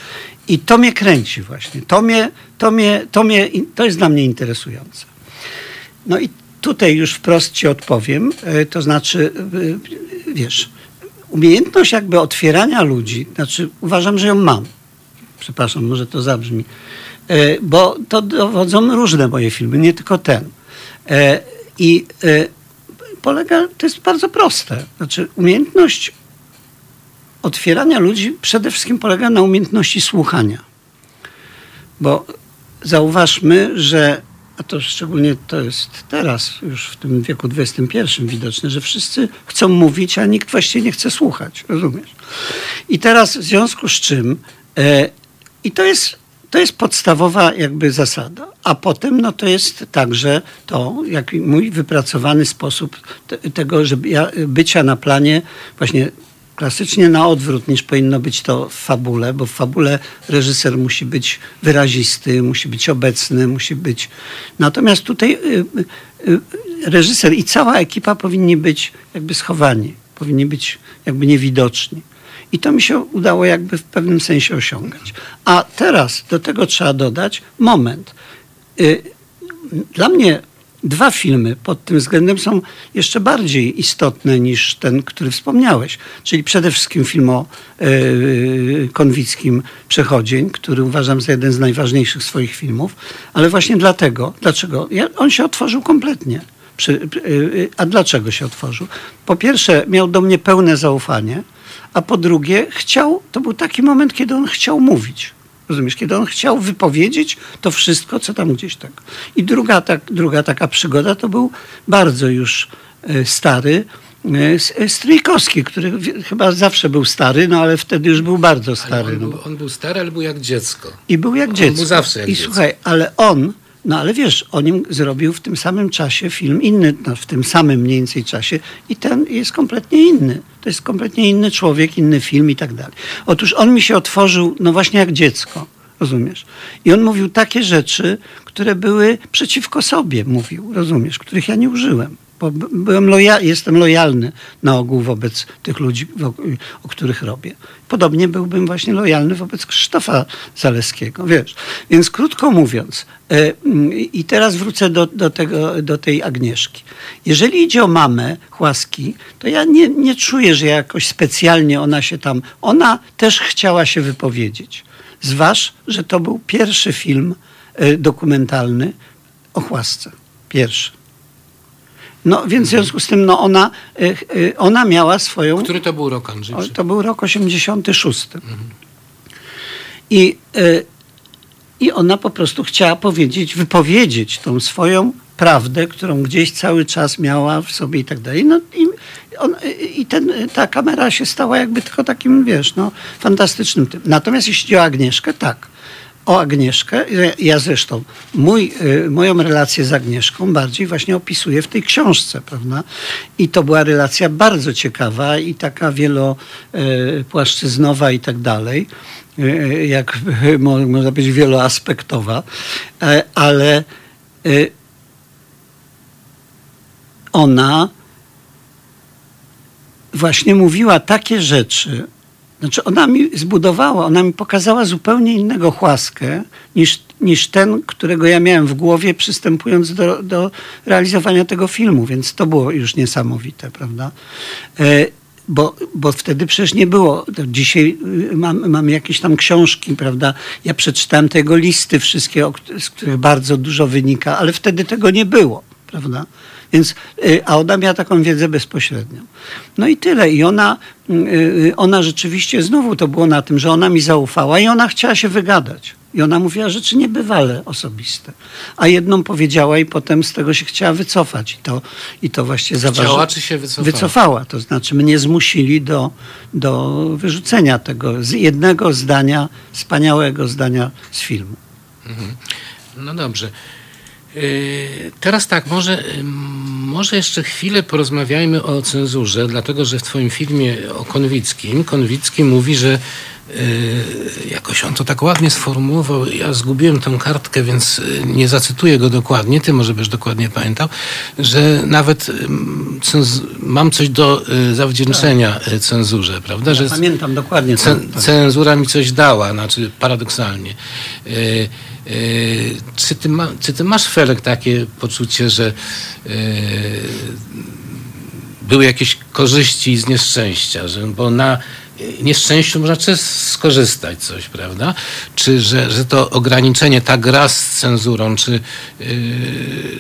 i to mnie kręci właśnie. To mnie, to mnie, to mnie, to jest dla mnie interesujące. No i tutaj już wprost ci odpowiem, e, to znaczy, e, wiesz, umiejętność jakby otwierania ludzi, znaczy uważam, że ją mam. Przepraszam, może to zabrzmi. E, Bo to dowodzą różne moje filmy, nie tylko ten. I polega, to jest bardzo proste. Znaczy umiejętność otwierania ludzi przede wszystkim polega na umiejętności słuchania. Bo zauważmy, że a to szczególnie to jest teraz, już w tym wieku XXI widoczne, że wszyscy chcą mówić, a nikt właściwie nie chce słuchać, rozumiesz? I teraz w związku z czym, e, i to jest, to jest podstawowa jakby zasada, a potem no to jest także to, jak mój wypracowany sposób te, tego, żeby ja, bycia na planie właśnie klasycznie na odwrót niż powinno być to w fabule, bo w fabule reżyser musi być wyrazisty, musi być obecny, musi być. Natomiast tutaj y, y, reżyser i cała ekipa powinni być jakby schowani, powinni być jakby niewidoczni. I to mi się udało jakby w pewnym sensie osiągać. A teraz do tego trzeba dodać moment. Y, Dla mnie dwa filmy pod tym względem są jeszcze bardziej istotne niż ten, który wspomniałeś. Czyli przede wszystkim film o yy, Konwickim Przechodzień, który uważam za jeden z najważniejszych swoich filmów, ale właśnie dlatego, dlaczego? Ja, on się otworzył kompletnie. Przy, yy, a dlaczego się otworzył? Po pierwsze, miał do mnie pełne zaufanie, a po drugie, chciał, to był taki moment, kiedy on chciał mówić. Rozumiesz, kiedy on chciał wypowiedzieć to wszystko, co tam gdzieś tak. I druga, tak, druga taka przygoda to był bardzo już e, stary e, e, Stryjkowski, który chyba zawsze był stary, no ale wtedy już był bardzo stary. on, No. był, on był stary, ale był jak dziecko. I był jak On dziecko. był zawsze jak I dziecko. słuchaj, ale on, no ale wiesz, o nim zrobił w tym samym czasie film inny, no, w tym samym mniej więcej czasie i ten jest kompletnie inny. To jest kompletnie inny człowiek, inny film i tak dalej. Otóż on mi się otworzył, no właśnie jak dziecko. Rozumiesz? I on mówił takie rzeczy, które były przeciwko sobie, mówił, rozumiesz, których ja nie użyłem. Bo byłem loja- jestem lojalny na ogół wobec tych ludzi, o których robię. Podobnie byłbym właśnie lojalny wobec Krzysztofa Zaleskiego, wiesz. Więc krótko mówiąc, e, i teraz wrócę do, do, tego, do tej Agnieszki. Jeżeli idzie o mamę Chłaski, to ja nie, nie czuję, że jakoś specjalnie ona się tam... Ona też chciała się wypowiedzieć. Zważ, że to był pierwszy film e, dokumentalny o Chłasce. Pierwszy. No więc w związku z tym no, ona, e, e, ona miała swoją... Który to był rok, Andrzej? To był rok 86. I e, i ona po prostu chciała powiedzieć, wypowiedzieć tą swoją prawdę, którą gdzieś cały czas miała w sobie i tak dalej. No i, on, i ten, ta kamera się stała jakby tylko takim, wiesz, no, fantastycznym tym. Natomiast jeśli chodzi o Agnieszkę, tak. O Agnieszkę, ja zresztą mój, y, moją relację z Agnieszką bardziej właśnie opisuję w tej książce, prawda? I to była relacja bardzo ciekawa i taka wielopłaszczyznowa i tak dalej, y, jak [laughs] można powiedzieć wieloaspektowa, e, ale y, ona właśnie mówiła takie rzeczy, znaczy ona mi zbudowała, ona mi pokazała zupełnie innego chłaskę niż, niż ten, którego ja miałem w głowie przystępując do, do realizowania tego filmu, więc to było już niesamowite, prawda? E, bo, bo wtedy przecież nie było. Dzisiaj y, mam, mam jakieś tam książki, prawda? Ja przeczytałem tego listy wszystkie, z których bardzo dużo wynika, ale wtedy tego nie było, prawda? Więc, y, a ona miała taką wiedzę bezpośrednią. No i tyle. I ona, ona rzeczywiście, znowu to było na tym, że ona mi zaufała i ona chciała się wygadać. I ona mówiła rzeczy niebywale osobiste. A jedną powiedziała i potem z tego się chciała wycofać. I to, i to właśnie zaważyło. Chciała czy się wycofała? Wycofała. To znaczy mnie zmusili do, do wyrzucenia tego z jednego zdania, wspaniałego zdania z filmu. Mhm. No dobrze. Yy, teraz tak, może, może jeszcze chwilę porozmawiajmy o cenzurze, dlatego że w Twoim filmie o Konwickim, Konwicki mówi, że yy, jakoś on to tak ładnie sformułował. Ja zgubiłem tę kartkę, więc yy, nie zacytuję go dokładnie. Ty może byś dokładnie pamiętał, że nawet mam coś do zawdzięczenia tak. cenzurze, prawda? Ja że pamiętam dokładnie. Cenzura mi coś dała, znaczy paradoksalnie. Yy, czy ty, ma, czy ty masz, Felek, takie poczucie, że yy, były jakieś korzyści z nieszczęścia, że, bo na nieszczęściu można skorzystać coś, prawda? Czy że, że to ograniczenie, ta gra z cenzurą, czy, yy,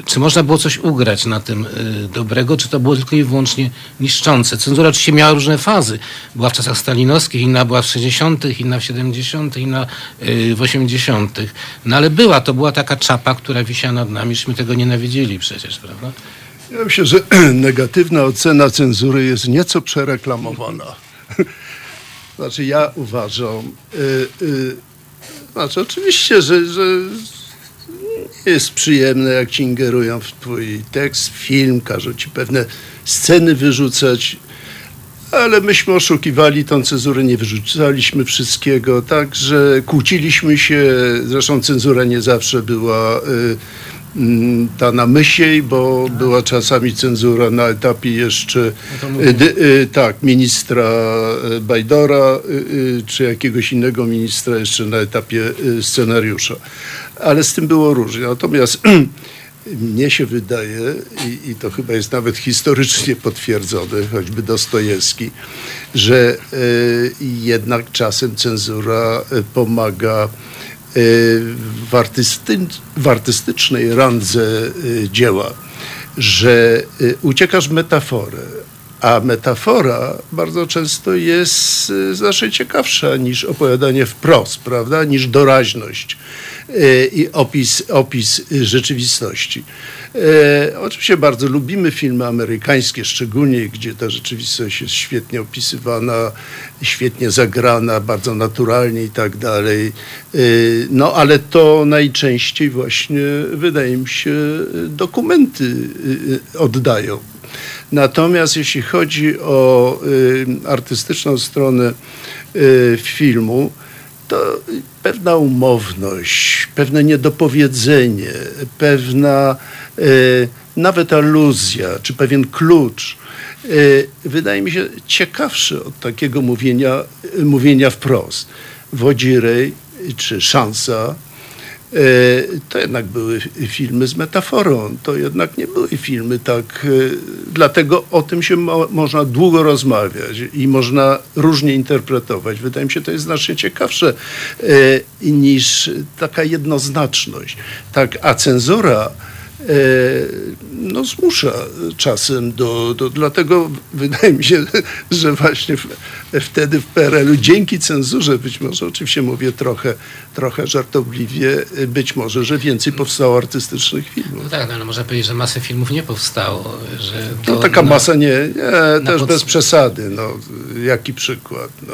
czy można było coś ugrać na tym yy, dobrego, czy to było tylko i wyłącznie niszczące? Cenzura oczywiście miała różne fazy. Była w czasach stalinowskich, inna była w 60., inna w 70., inna yy, w 80., no ale była, to była taka czapa, która wisiała nad nami, żeśmy tego nienawidzili przecież, prawda? Ja myślę, że [clears throat] negatywna ocena cenzury jest nieco przereklamowana. [laughs] Znaczy ja uważam, y, y, znaczy oczywiście, że, że jest przyjemne, jak ci ingerują w twój tekst, film, każą ci pewne sceny wyrzucać, ale myśmy oszukiwali tą cenzurę, nie wyrzucaliśmy wszystkiego, także kłóciliśmy się, zresztą cenzura nie zawsze była... Y, Ta na myśl, bo była czasami cenzura na etapie jeszcze no y, y, tak, ministra y, Bajdora czy jakiegoś innego ministra jeszcze na etapie scenariusza. Ale z tym było różnie. Natomiast [clears throat] mnie się wydaje, i, i, to chyba jest nawet historycznie potwierdzone, choćby Dostojewski, że y, jednak czasem cenzura pomaga w, artysty, w artystycznej randze y, dzieła, że y, uciekasz w metaforę, a metafora bardzo często jest y, znacznie ciekawsza niż opowiadanie wprost, prawda, niż doraźność i opis, opis rzeczywistości. E, oczywiście bardzo lubimy filmy amerykańskie, szczególnie gdzie ta rzeczywistość jest świetnie opisywana, świetnie zagrana, bardzo naturalnie i tak dalej. E, no ale to najczęściej właśnie, wydaje mi się, dokumenty e, oddają. Natomiast jeśli chodzi o artystyczną stronę filmu, to pewna umowność, pewne niedopowiedzenie, pewna e, nawet aluzja, czy pewien klucz, e, wydaje mi się ciekawszy od takiego mówienia, mówienia wprost. Wodzirej czy Szansa to jednak były filmy z metaforą. To jednak nie były filmy tak. Dlatego o tym się mo można długo rozmawiać i można różnie interpretować. Wydaje mi się, to jest znacznie ciekawsze niż taka jednoznaczność. Tak, a cenzura no, zmusza czasem do, do. Dlatego wydaje mi się, że właśnie w, wtedy w PRL-u dzięki cenzurze, być może oczywiście mówię trochę, trochę żartobliwie, być może, że więcej powstało artystycznych filmów. No tak, no, ale można powiedzieć, że masę filmów nie powstało. Że no taka no, masa nie, nie też pod- bez przesady. No, jaki przykład? No.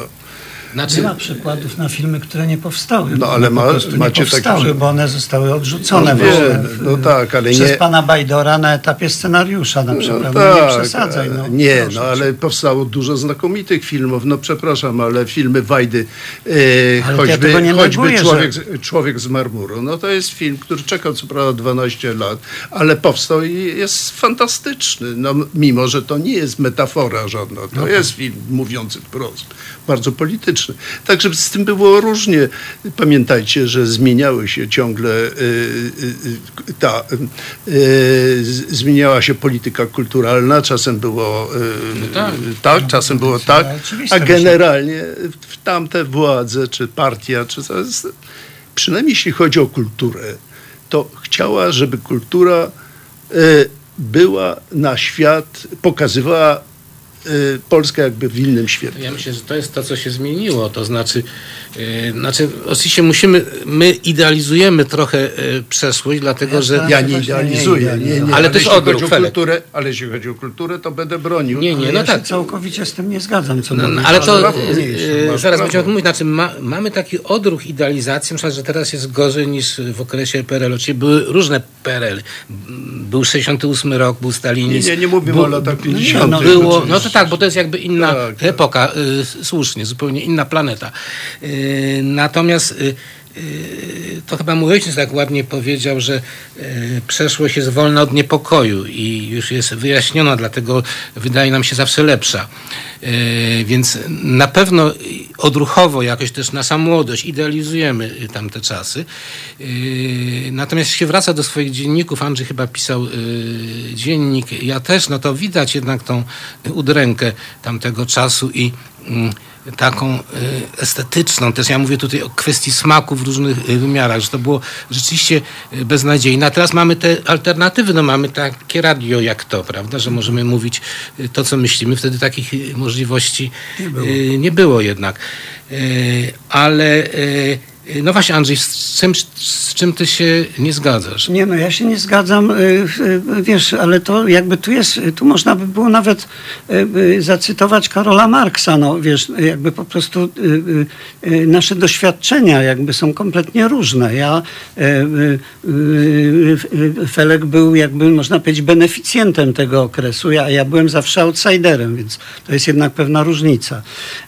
Znaczy, Nie ma przykładów na filmy, które nie powstały. No, ale ma- macie nie taki powstały, przykład? bo one zostały odrzucone No właśnie no tak, ale przez nie- pana Bajdora na etapie scenariusza na przykład. No, nie przesadzaj. No, nie, proszę no ale powstało dużo znakomitych filmów. No przepraszam, ale filmy Wajdy, e, Ale ja choćby, nie choćby neguję, człowiek, z- człowiek z marmuru, no to jest film, który czekał co prawda 12 lat, ale powstał i jest fantastyczny. No, mimo, że to nie jest metafora żadna, to No jest film mówiący wprost, bardzo polityczny. Także z tym było różnie. Pamiętajcie, że zmieniały się ciągle y, y, y, ta, zmieniała się polityka kulturalna, czasem było No tak. tak, czasem było tak, a generalnie w tamte władze, czy partia, czy coś, przynajmniej jeśli chodzi o kulturę, to chciała, żeby kultura była na świat, pokazywała y, Polskę jakby w innym świetle. Ja myślę, że to jest to, co się zmieniło. To znaczy, e, znaczy oczywiście musimy, my idealizujemy trochę e, przeszłość, dlatego że... Ja nie idealizuję, nie nie, nie, Ale też jeśli odruch, chodzi o Felek. kulturę, ale jeśli chodzi o kulturę, to będę bronił. Nie, nie, Ale no ja tak. się całkowicie z tym nie zgadzam. Co No, no, ale to prawo, masz zaraz będziemy o tym mówić. Znaczy, ma, mamy taki odruch idealizacji, przykład, że teraz jest gorzej niż w okresie PRL. Oczywiście były różne PRL. Był 68 rok, był Nie, stalinizm. nie, nie mówimy był- o latach no, 50. no, było, no to tak, bo to jest jakby inna Tak, tak. epoka, y, słusznie, zupełnie inna planeta. Y, natomiast y, y, to chyba mój ojciec tak ładnie powiedział, że y, przeszłość jest wolna od niepokoju i już jest wyjaśniona, dlatego wydaje nam się zawsze lepsza. Y, Więc na pewno odruchowo jakoś też nasza młodość idealizujemy tamte czasy. Natomiast się wraca do swoich dzienników, Andrzej chyba pisał dziennik, ja też, no to widać jednak tą udrękę tamtego czasu i mm, taką y, estetyczną, też ja mówię tutaj o kwestii smaku w różnych y, wymiarach, że to było rzeczywiście y, beznadziejne. A teraz mamy te alternatywy, no mamy takie radio jak to, prawda, że możemy mówić to, co myślimy. Wtedy takich możliwości nie było, nie było jednak. Ale no właśnie Andrzej, z czym, z czym ty się nie zgadzasz? Nie, no ja się nie zgadzam, y, y, wiesz, ale to jakby tu jest, tu można by było nawet y, y, zacytować Karola Marksa, no wiesz, jakby po prostu y, y, y, nasze doświadczenia jakby są kompletnie różne. Ja, y, y, y, y, Felek był jakby, można powiedzieć, beneficjentem tego okresu, ja, ja byłem zawsze outsiderem, więc to jest jednak pewna różnica.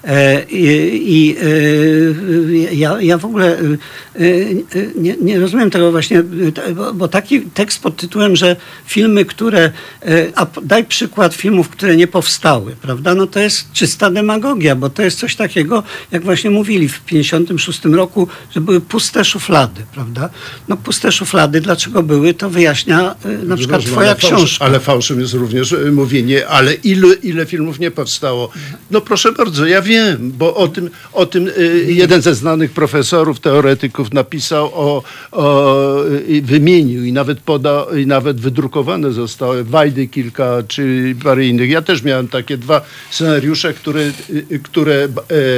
E, I, i y, ja, ja w ogóle y, y, nie, nie rozumiem tego właśnie, y, bo, bo taki tekst pod tytułem, że filmy, które, a daj przykład filmów, które nie powstały, prawda? No to jest czysta demagogia, bo to jest coś takiego, jak właśnie mówili w 56 roku, że były puste szuflady, prawda? No puste szuflady, dlaczego były, to wyjaśnia na przykład Przepraszam, twoja ale fałsz- książka. Ale fałszem jest również mówienie, ale ile, ile filmów nie powstało? No proszę bardzo, ja wiem, bo o tym, o tym e, jeden ze znanych profesorów, teoretyków napisał, o, o, i wymienił i nawet poda, i nawet wydrukowane zostały Wajdy kilka, czy parę innych. Ja też miałem takie dwa scenariusze, które, e, które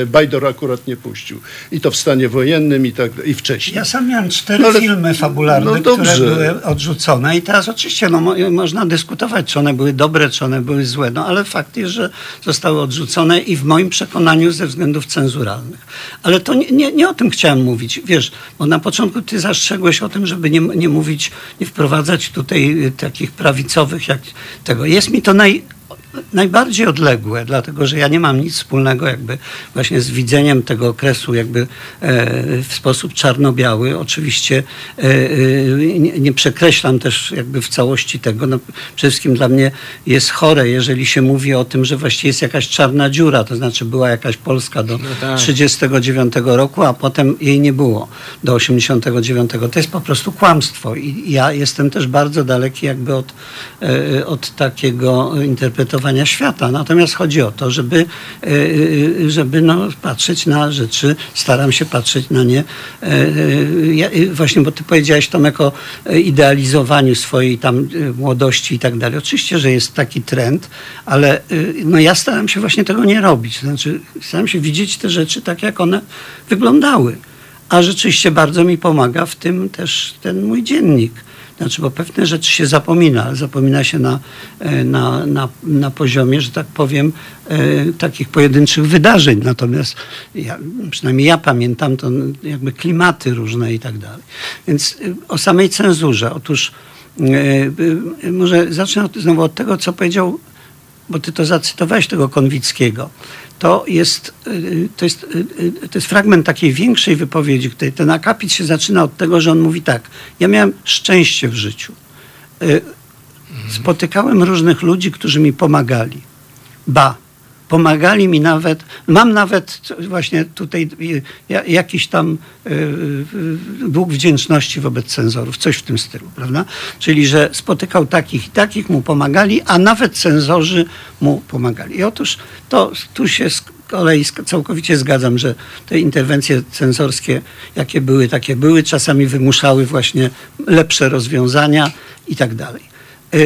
e, Bajdor akurat nie puścił. I to w stanie wojennym i, tak, i wcześniej. Ja sam miałem cztery No ale- filmy fabularne, no które były odrzucone i teraz oczywiście no, mo- można dyskutować, czy one były dobre, czy one były złe, no ale fakt jest, że zostały odrzucone i w moim przekonaniu ze względów cenzuralnych. Ale to nie, nie, nie o tym chciałem mówić. Wiesz, bo na początku ty zastrzegłeś o tym, żeby nie, nie mówić, nie wprowadzać tutaj y, takich prawicowych jak tego. Jest mi to naj, najbardziej odległe, dlatego że ja nie mam nic wspólnego jakby właśnie z widzeniem tego okresu jakby e, w sposób czarno-biały. Oczywiście e, e, nie, przekreślam też jakby w całości tego. No, przede wszystkim dla mnie jest chore, jeżeli się mówi o tym, że właściwie jest jakaś czarna dziura, to znaczy była jakaś Polska do No tak. 39 roku, a potem jej nie było do 89. To jest po prostu kłamstwo i ja jestem też bardzo daleki jakby od, od takiego interpretowania świata. Natomiast chodzi o to, żeby, żeby no, patrzeć na rzeczy, staram się patrzeć na nie. Właśnie, bo ty powiedziałeś Tomek o idealizowaniu swojej tam młodości i tak dalej. Oczywiście, że jest taki trend, ale no, ja staram się właśnie tego nie robić. Znaczy, staram się widzieć te rzeczy tak, jak one wyglądały. A rzeczywiście bardzo mi pomaga w tym też ten mój dziennik. Znaczy, bo pewne rzeczy się zapomina, zapomina się na, e, na, na, na poziomie, że tak powiem, e, takich pojedynczych wydarzeń. Natomiast ja, przynajmniej ja pamiętam to jakby klimaty różne i tak dalej. Więc e, o samej cenzurze. Otóż może zacznę znowu od tego, co powiedział, bo ty to zacytowałeś, tego Konwickiego to jest, y, to, jest, y, y, to jest fragment takiej większej wypowiedzi, ten akapit się zaczyna od tego, że on mówi tak, ja miałem szczęście w życiu. Spotykałem różnych ludzi, którzy mi pomagali. Ba, Pomagali mi nawet, mam nawet właśnie tutaj jakiś tam e, e, dług wdzięczności wobec cenzorów, coś w tym stylu, prawda? Czyli, że spotykał takich i takich, mu pomagali, a nawet cenzorzy mu pomagali. I otóż to tu się kolei całkowicie zgadzam, że te interwencje cenzorskie, jakie były, takie były, czasami wymuszały właśnie lepsze rozwiązania i tak dalej. E,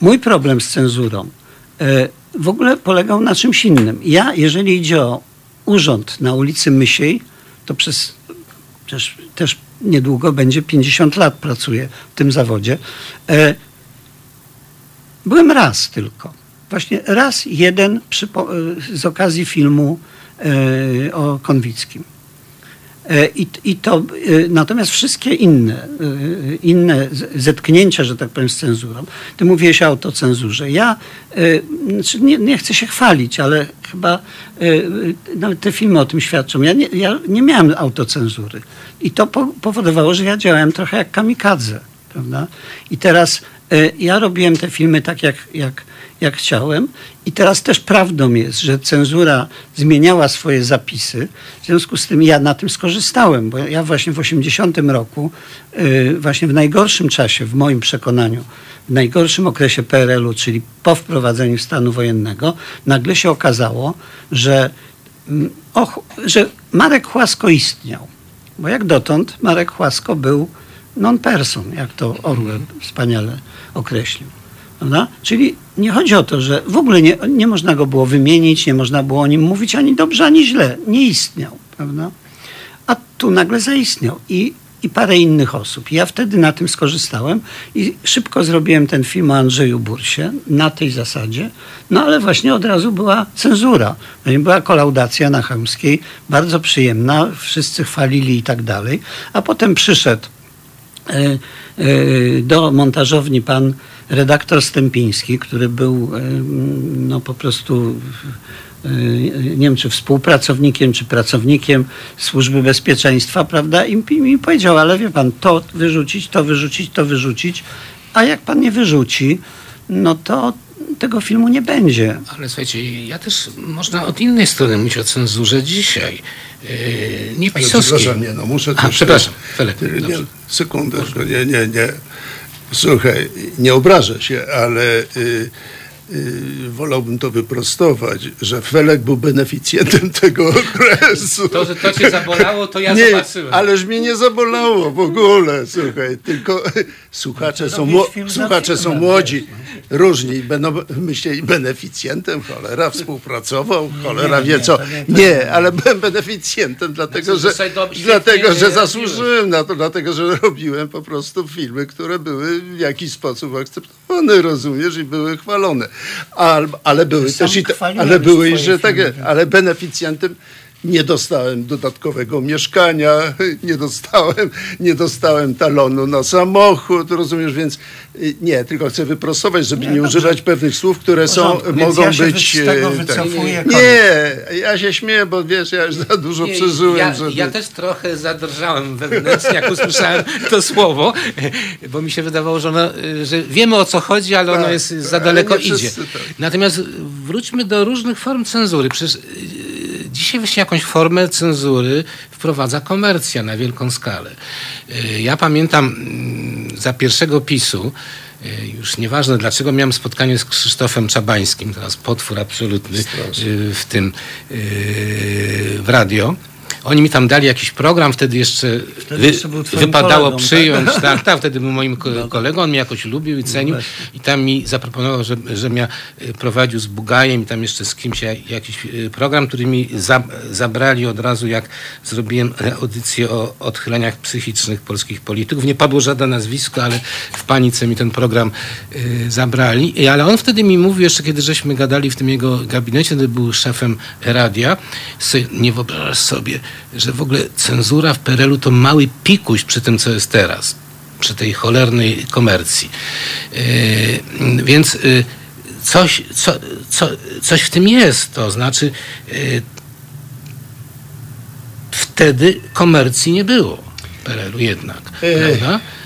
mój problem z cenzurą w ogóle polegał na czymś innym. Ja, jeżeli idzie o urząd na ulicy Mysiej, to przez też, też niedługo będzie 50 lat pracuję w tym zawodzie. E, byłem raz tylko. Właśnie raz jeden e, z okazji filmu e, o Konwickim. I, I to, e, natomiast wszystkie inne, e, inne zetknięcia, że tak powiem, z cenzurą, ty mówiłeś o autocenzurze. Ja znaczy nie, nie chcę się chwalić, ale chyba nawet te filmy o tym świadczą. Ja nie, ja nie miałem autocenzury. I to po, powodowało, że ja działałem trochę jak kamikadze. Prawda? I teraz ja robiłem te filmy tak, jak, jak jak chciałem. I teraz też prawdą jest, że cenzura zmieniała swoje zapisy. W związku z tym ja na tym skorzystałem, bo ja właśnie w 80 roku, y, właśnie w najgorszym czasie, w moim przekonaniu, w najgorszym okresie PRL-u, czyli po wprowadzeniu stanu wojennego, nagle się okazało, że, mm, och, że Marek Chłasko istniał. Bo jak dotąd Marek Chłasko był non-person, jak to Orwell wspaniale określił. Prawda? Czyli nie chodzi o to, że w ogóle nie, nie można go było wymienić, nie można było o nim mówić ani dobrze, ani źle. Nie istniał. Prawda? A tu nagle zaistniał. I, i parę innych osób. Ja wtedy na tym skorzystałem i szybko zrobiłem ten film o Andrzeju Bursie na tej zasadzie. No ale właśnie od razu była cenzura. Była kolaudacja na Chełmskiej, bardzo przyjemna, wszyscy chwalili i tak dalej. A potem przyszedł e, e, do montażowni pan redaktor Stępiński, który był no, po prostu nie wiem, czy współpracownikiem, czy pracownikiem Służby Bezpieczeństwa, prawda? I mi powiedział, ale wie pan, to wyrzucić, to wyrzucić, to wyrzucić, a jak pan nie wyrzuci, no to tego filmu nie będzie. Ale słuchajcie, ja też można od innej strony mówić o cenzurze dzisiaj. Yy, nie pisowskiej. Przepraszam, nie, no muszę A, przepraszam, Felek. Nie, sekundę, nie, nie, nie. Słuchaj, nie obrażę się, ale y, wolałbym to wyprostować, że Felek był beneficjentem [laughs] tego okresu. To, że to cię zabolało, to ja nie, zobaczyłem. Ależ mnie nie zabolało w ogóle, słuchaj, tylko [laughs] słuchacze są, słuchacze są młodzi, różni, będą myśleli beneficjentem, cholera, współpracował, cholera wie co. Nie, ale byłem beneficjentem, dlatego, Znaczy, że, dlatego, że zasłużyłem na to, dlatego, że [laughs] robiłem po prostu filmy, które były w jakiś sposób akceptowane, rozumiesz, i były chwalone. Ale, były też i, ale były że filmy. ale beneficjentem nie dostałem dodatkowego mieszkania, nie dostałem, nie dostałem talonu na samochód, rozumiesz, więc y, nie, tylko chcę wyprostować, żeby nie, używać pewnych słów, które są, porządku, więc mogą ja się być... z tego e, tak. wycofuję, Nie, ja się śmieję, bo wiesz, ja już za dużo Nie, przeżyłem, ja, żeby... ja też trochę zadrżałem wewnętrznie, jak usłyszałem to słowo, bo mi się wydawało, że, ono, że wiemy o co chodzi, ale ono Tak, jest za daleko nie idzie. wszyscy tak. Natomiast wróćmy do różnych form cenzury. Przecież y, dzisiaj właśnie jakąś formę cenzury wprowadza komercja na wielką skalę. Y, Ja pamiętam mm, za pierwszego PiSu e, już nieważne dlaczego, miałem spotkanie z Krzysztofem Czabańskim, teraz potwór absolutny e, w tym, w radio. Oni mi tam dali jakiś program, wtedy jeszcze, Wtedy jeszcze wypadało kolegą, tak? przyjąć. [laughs] Tak, tak, wtedy był moim ko- kolegą, on mnie jakoś lubił i cenił. I tam mi zaproponował, że, że mnie e, prowadził z Bugajem i tam jeszcze z kimś ja- jakiś e, program, który mi za, zabrali od razu, jak zrobiłem audycję o odchyleniach psychicznych polskich polityków. Nie padło żadne nazwisko, ale w panice mi ten program e, zabrali. I, ale on wtedy mi mówił, jeszcze kiedy żeśmy gadali w tym jego gabinecie, kiedy był szefem radia, nie wyobrażasz sobie, że w ogóle cenzura w PRL-u to mały pikuś przy tym, co jest teraz, przy tej cholernej komercji. Yy, więc yy, coś, co, co, coś w tym jest, to znaczy yy, wtedy komercji nie było. PRL-u jednak,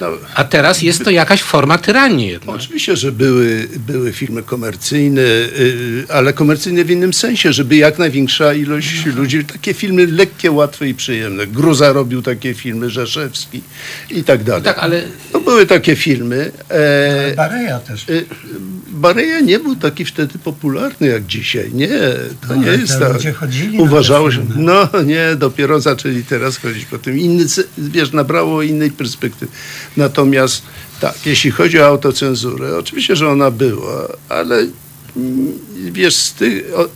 no. A teraz jest to jakaś forma tyranii jednak. Oczywiście, że były, były filmy komercyjne, y, ale komercyjne w innym sensie, żeby jak największa ilość ludzi, takie filmy lekkie, łatwe i przyjemne. Gruza robił takie filmy, Rzeszewski i tak dalej. Tak, ale No, były takie filmy. E, Bareja też. y, Bareja nie był taki wtedy popularny jak dzisiaj. Nie, to No, nie ale jest tak. Uważało się, no nie, dopiero zaczęli teraz chodzić po tym. Inny, ce- nabrało innej perspektywy. Natomiast tak, jeśli chodzi o autocenzurę, oczywiście, że ona była, ale wiesz, z tych, o,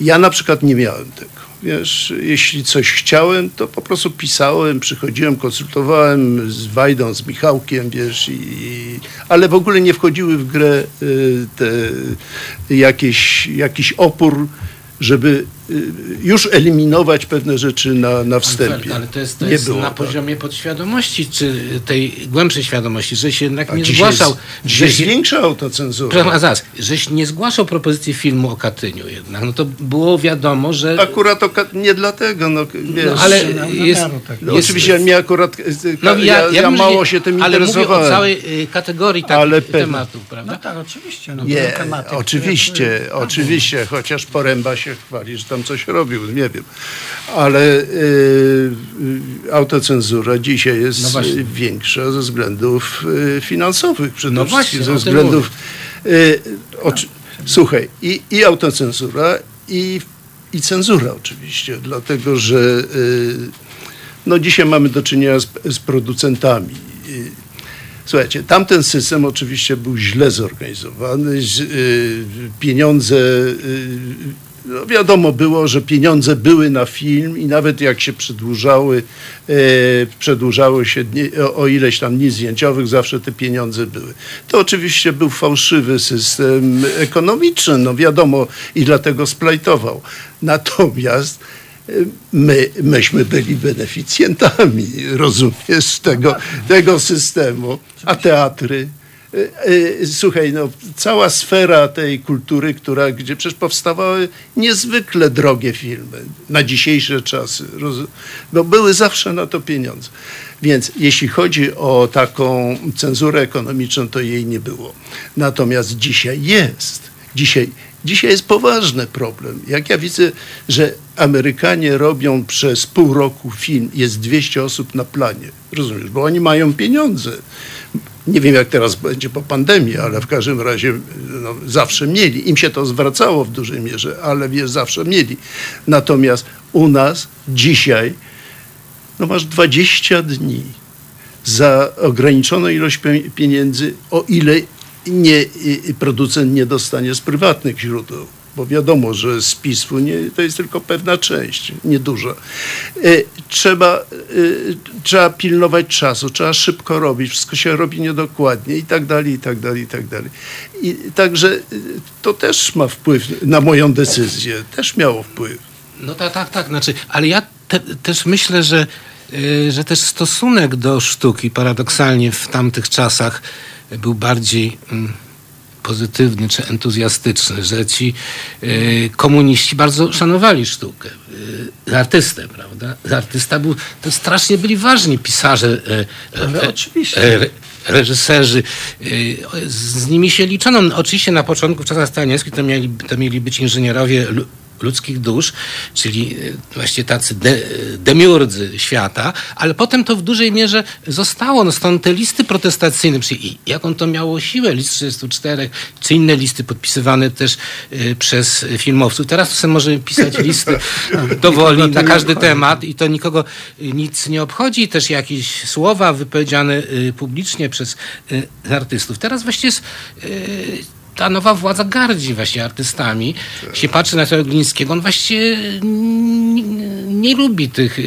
ja na przykład nie miałem tego. Wiesz, jeśli coś chciałem, to po prostu pisałem, przychodziłem, konsultowałem z Wajdą, z Michałkiem, wiesz, i, ale w ogóle nie wchodziły w grę y, te, jakieś, jakiś opór, żeby już eliminować pewne rzeczy na, na wstępie. Ale to jest, to nie jest było na tak. poziomie podświadomości, czy tej głębszej świadomości, że się jednak A nie zgłaszał. jest, dzisiaj jest się- większa autocenzura. Przepraszam, a zaraz, żeś nie zgłaszał propozycji filmu o Katyniu jednak, no to było wiadomo, że... Akurat oka- nie dlatego, no, wiesz, No, ale na- na jest, tak. no, jest... oczywiście mnie akurat, y, No, ja, ja, że mało nie- się tym Ale mówię interesowałem. o całej y, kategorii takich pewnie. tematów, prawda? No tak, oczywiście. No, Nie, oczywiście, oczywiście, chociaż Poręba się chwali, że tam coś robił, nie wiem. Ale y, y, autocenzura dzisiaj jest No y, większa ze względów y, finansowych przede No wszystkim, właśnie, ze o względów... Y, oczy, słuchaj, i, i autocenzura, i, i cenzura oczywiście, dlatego że y, no dzisiaj mamy do czynienia z, z producentami. Słuchajcie, tamten system oczywiście był źle zorganizowany. Pieniądze, no wiadomo było, że pieniądze były na film i nawet jak się przedłużały, e, przedłużało się dni, o, o ileś tam dni zdjęciowych, zawsze te pieniądze były. To oczywiście był fałszywy system ekonomiczny, no wiadomo, i dlatego splajtował. Natomiast my, myśmy byli beneficjentami, rozumiesz, tego, tego systemu, a teatry. Y, y, Słuchaj, no, cała sfera tej kultury, która, gdzie przecież powstawały niezwykle drogie filmy na dzisiejsze czasy, bo były zawsze na to pieniądze. Więc jeśli chodzi o taką cenzurę ekonomiczną, to jej nie było. Natomiast dzisiaj jest. Dzisiaj Dzisiaj jest poważny problem. Jak ja widzę, że Amerykanie robią przez pół roku film, jest 200 osób na planie, rozumiesz, bo oni mają pieniądze. Nie wiem, jak teraz będzie po pandemii, ale w każdym razie no, zawsze mieli. Im się to zwracało w dużej mierze, ale wiesz, zawsze mieli. Natomiast u nas dzisiaj no masz 20 dni za ograniczoną ilość pie- pieniędzy, o ile nie, producent nie dostanie z prywatnych źródeł. Bo wiadomo, że z PISF-u nie, to jest tylko pewna część, nieduża. Y, Trzeba, y, trzeba pilnować czasu, trzeba szybko robić, wszystko się robi niedokładnie i tak dalej, i tak dalej, i tak dalej. I także y, to też ma wpływ na moją decyzję, też miało wpływ. No tak, tak, tak. Znaczy, ale ja te, też myślę, że, że też stosunek do sztuki paradoksalnie w tamtych czasach był bardziej mm, pozytywny czy entuzjastyczny, że ci y, komuniści bardzo szanowali sztukę, y, artystę, prawda? Artysta był, to strasznie byli ważni pisarze, Ale y, oczywiście. reżyserzy, z nimi się liczono. No, Oczywiście na początku w czasach stalinowskich to mieli, to mieli być inżynierowie ludzkich dusz, czyli e, właściwie tacy de, demiurdzy świata, ale potem to w dużej mierze zostało. No stąd te listy protestacyjne, czyli jaką to miało siłę, list 34, czy inne listy podpisywane też y, przez filmowców. Teraz sobie możemy pisać listy [laughs] dowolnie na każdy temat i to nikogo nic nie obchodzi. Też jakieś słowa wypowiedziane publicznie przez artystów. Teraz właściwie jest ta nowa władza gardzi właśnie artystami. Tak. się patrzy na tego Glińskiego, on właściwie nie, nie lubi tych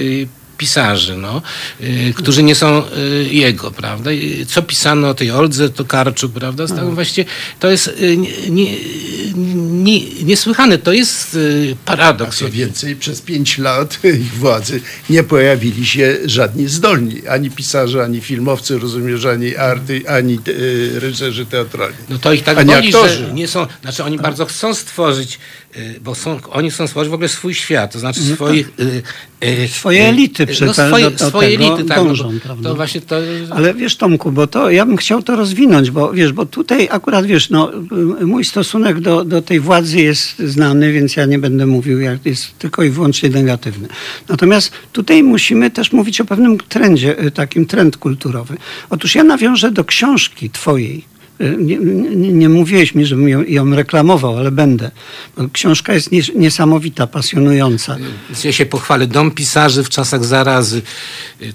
pisarzy, no, y, którzy nie są y, jego, prawda? Co pisano o tej Oldze Tokarczuk, prawda? Tam no. właściwie to jest y, nie, nie, niesłychane. To jest paradoks. A co więcej, przez pięć lat [laughs] ich władzy nie pojawili się żadni zdolni. Ani pisarze, ani filmowcy, rozumiesz, ani arty, ani e, reżyserzy teatralni. No to ich tak ani boli, aktorzy. że nie są, znaczy oni bardzo chcą stworzyć bo są, oni chcą stworzyć w ogóle swój świat, to znaczy no swoich... Tak. swoje elity no, swoje, do, do swoje elity, tak, dążą, no, prawda? To właśnie to... Ale wiesz Tomku, bo to ja bym chciał to rozwinąć, bo wiesz, bo tutaj akurat wiesz, no, mój stosunek do, do tej władzy jest znany, więc ja nie będę mówił, jak jest tylko i wyłącznie negatywny. Natomiast tutaj musimy też mówić o pewnym trendzie, takim trend kulturowy. Otóż ja nawiążę do książki twojej, nie, nie, nie mówiłeś mi, żebym ją, ją, reklamował, ale będę. Książka jest niesamowita, pasjonująca. Ja się pochwalę. Dom pisarzy w czasach zarazy.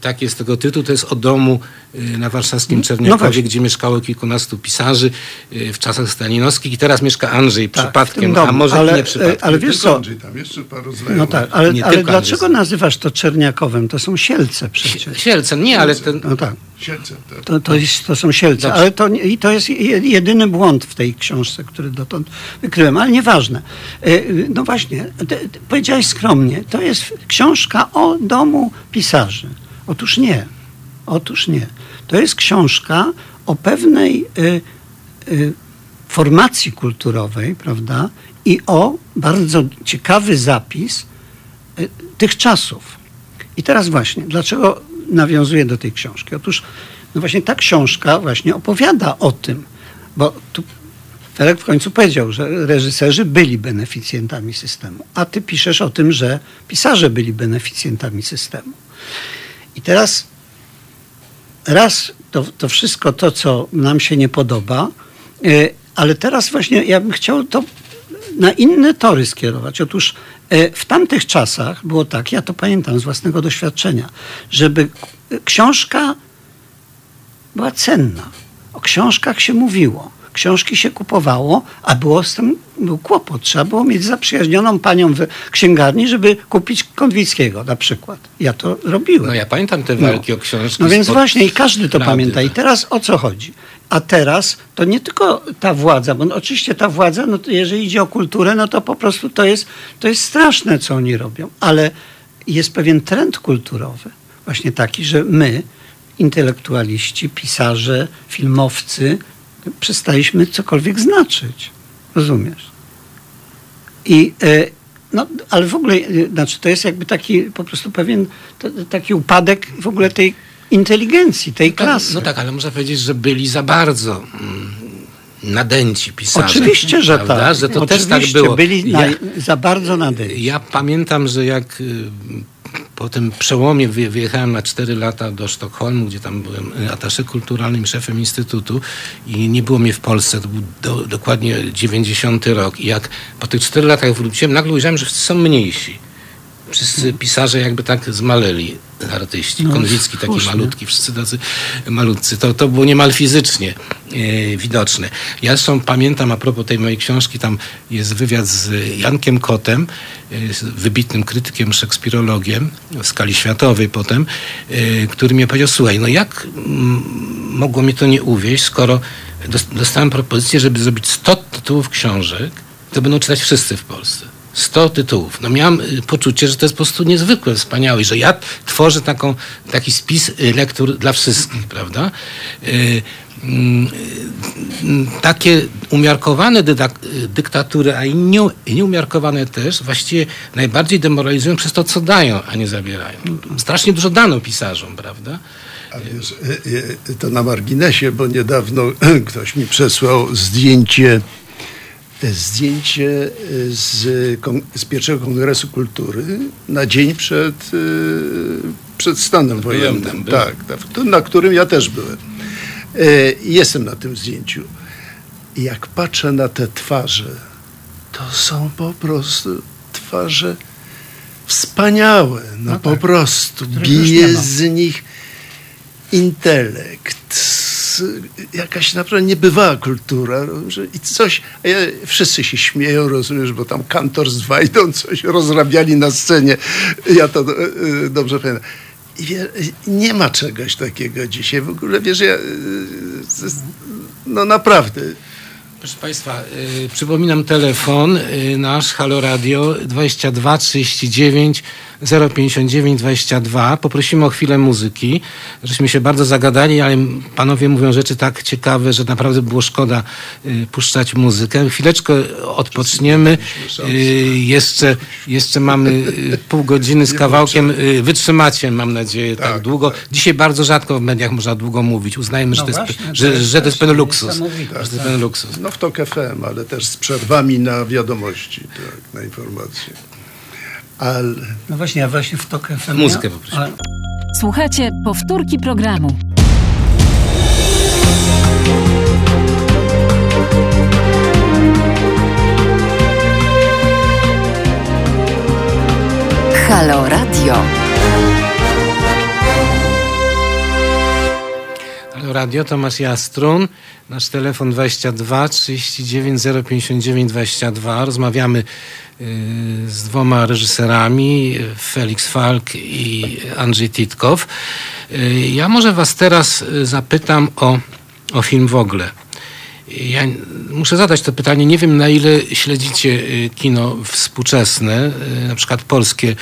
Tak jest tego tytuł. To jest o domu y, na warszawskim Czerniakowie, no gdzie mieszkało kilkunastu pisarzy y, w czasach stalinowskich i teraz mieszka Andrzej tak, przypadkiem, domu, a może ale, nie przypadkiem. Ale wiesz co? Andrzej, tam jeszcze paru no tak, ale, ale dlaczego Andrzej. nazywasz to Czerniakowem? To są Sielce przecież. Sielce, nie, ale ten... No tak. Sielce, tak. To, to, jest, to są Sielce, ale to, i to jest jedyny błąd w tej książce, który dotąd wykryłem, ale nieważne. E, no właśnie, powiedziałeś skromnie, to jest książka o domu pisarzy. Otóż nie. Otóż nie. To jest książka o pewnej y, y, formacji kulturowej, prawda? I o bardzo ciekawy zapis y, tych czasów. I teraz właśnie, dlaczego nawiązuję do tej książki? Otóż no właśnie ta książka właśnie opowiada o tym, bo tu Felek w końcu powiedział, że reżyserzy byli beneficjentami systemu, a ty piszesz o tym, że pisarze byli beneficjentami systemu. I teraz raz to, to wszystko to, co nam się nie podoba, e, ale teraz właśnie ja bym chciał to na inne tory skierować. Otóż w tamtych czasach było tak, ja to pamiętam z własnego doświadczenia, żeby książka była cenna. O książkach się mówiło książki się kupowało, a było z tym był kłopot. Trzeba było mieć zaprzyjaźnioną panią w księgarni, żeby kupić Konwickiego na przykład. Ja to robiłem. No ja pamiętam te walki no. o książki. No więc właśnie i każdy to pamięta. I teraz o co chodzi? A teraz to nie tylko ta władza, bo no oczywiście ta władza, no jeżeli idzie o kulturę, no to po prostu to jest, to jest straszne, co oni robią. Ale jest pewien trend kulturowy, właśnie taki, że my, intelektualiści, pisarze, filmowcy, przestaliśmy cokolwiek znaczyć. Rozumiesz? I, e, no, ale w ogóle, e, znaczy to jest jakby taki po prostu pewien taki upadek w ogóle tej inteligencji, tej no tak, klasy. No tak, ale można powiedzieć, że byli za bardzo mm, nadęci pisarze. Oczywiście, że prawda? tak. Że to Oczywiście, też tak było. byli ja, za bardzo nadęci. Ja pamiętam, że jak y, po tym przełomie wyjechałem na 4 lata do Sztokholmu, gdzie tam byłem atasze kulturalnym, szefem instytutu i nie było mnie w Polsce. To był do, dokładnie 90 rok. I jak po tych 4 latach wróciłem, nagle ujrzałem, że wszyscy są mniejsi. Wszyscy pisarze jakby tak zmaleli artyści. No, Konwicki taki malutki, wszyscy tacy malutcy. To, to było niemal fizycznie e, widoczne. Ja zresztą pamiętam, a propos tej mojej książki, tam jest wywiad z Jankiem Kotem, e, wybitnym krytykiem, szekspirologiem w skali światowej potem, e, który mi powiedział, słuchaj, no jak mogło mnie to nie uwieść, skoro dostałem propozycję, żeby zrobić 100 tytułów książek, to będą czytać wszyscy w Polsce. 100 tytułów. No miałam y, poczucie, że to jest po prostu niezwykle wspaniałe, że ja tworzę taką, taki spis y, lektur dla wszystkich, prawda? Y, mm, takie umiarkowane dyktatury, a i nieumiarkowane też, właściwie najbardziej demoralizują przez to, co dają, a nie zabierają. Strasznie dużo dano pisarzom, prawda? A wiesz, to na marginesie, bo niedawno [clears throat] ktoś mi przesłał zdjęcie zdjęcie z, z pierwszego Kongresu Kultury na dzień przed, przed stanem wojennym. Tak, tak, na którym ja też byłem. Jestem na tym zdjęciu. Jak patrzę na te twarze, to są po prostu twarze wspaniałe. No, no po tak, prostu bije z nich intelekt, jakaś naprawdę niebywała kultura. I coś, ja, wszyscy się śmieją, rozumiesz, bo tam kantor z Wajdą coś rozrabiali na scenie. Ja to e, e, dobrze pamiętam. I wie, nie ma czegoś takiego dzisiaj. W ogóle, wiesz, ja, e, no naprawdę, Proszę Państwa, y, przypominam telefon y, nasz Halo Radio 22 39 059 22. Poprosimy o chwilę muzyki, żeśmy się bardzo zagadali, ale panowie mówią rzeczy tak ciekawe, że naprawdę było szkoda y, puszczać muzykę. Chwileczkę odpoczniemy. Y, jeszcze, jeszcze mamy y, pół godziny z kawałkiem. Wytrzymacie, mam nadzieję, tak, tak długo. Tak. Dzisiaj bardzo rzadko w mediach można długo mówić. Uznajmy, że, no to, jest, że, że to jest pewien luksus. Że to jest pewien luksus. No w TOK FM, ale też z przerwami na wiadomości, tak, na informacje. Ale... No właśnie, ja właśnie w TOK FM... Muzykę poprosiłem. Ale... Słuchajcie, powtórki programu. Halo Radio. Radio, Tomasz Jastrun. Nasz telefon 22 39 059 22. Rozmawiamy y, z dwoma reżyserami, Felix Falk i Andrzej Titkow. Y, ja może was teraz y, zapytam o, o film w ogóle. Ja muszę zadać to pytanie. Nie wiem, na ile śledzicie kino współczesne, na przykład polskie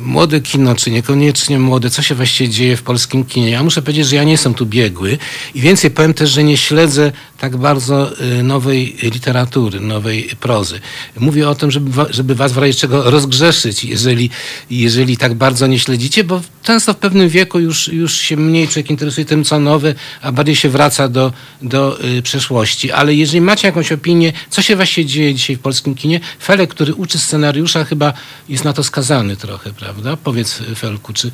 młode kino, czy niekoniecznie młode, co się właściwie dzieje w polskim kinie. Ja muszę powiedzieć, że ja nie jestem tu biegły i więcej powiem też, że nie śledzę tak bardzo y, nowej literatury, nowej prozy. Mówię o tym, żeby, żeby was w razie czego rozgrzeszyć, jeżeli, jeżeli tak bardzo nie śledzicie, bo często w pewnym wieku już, już się mniej człowiek interesuje tym, co nowe, a bardziej się wraca do, do y, przeszłości. Ale jeżeli macie jakąś opinię, co się właściwie dzieje dzisiaj w polskim kinie, Felek, który uczy scenariusza, chyba jest na to skazany trochę trochę, prawda? Powiedz Felku, czy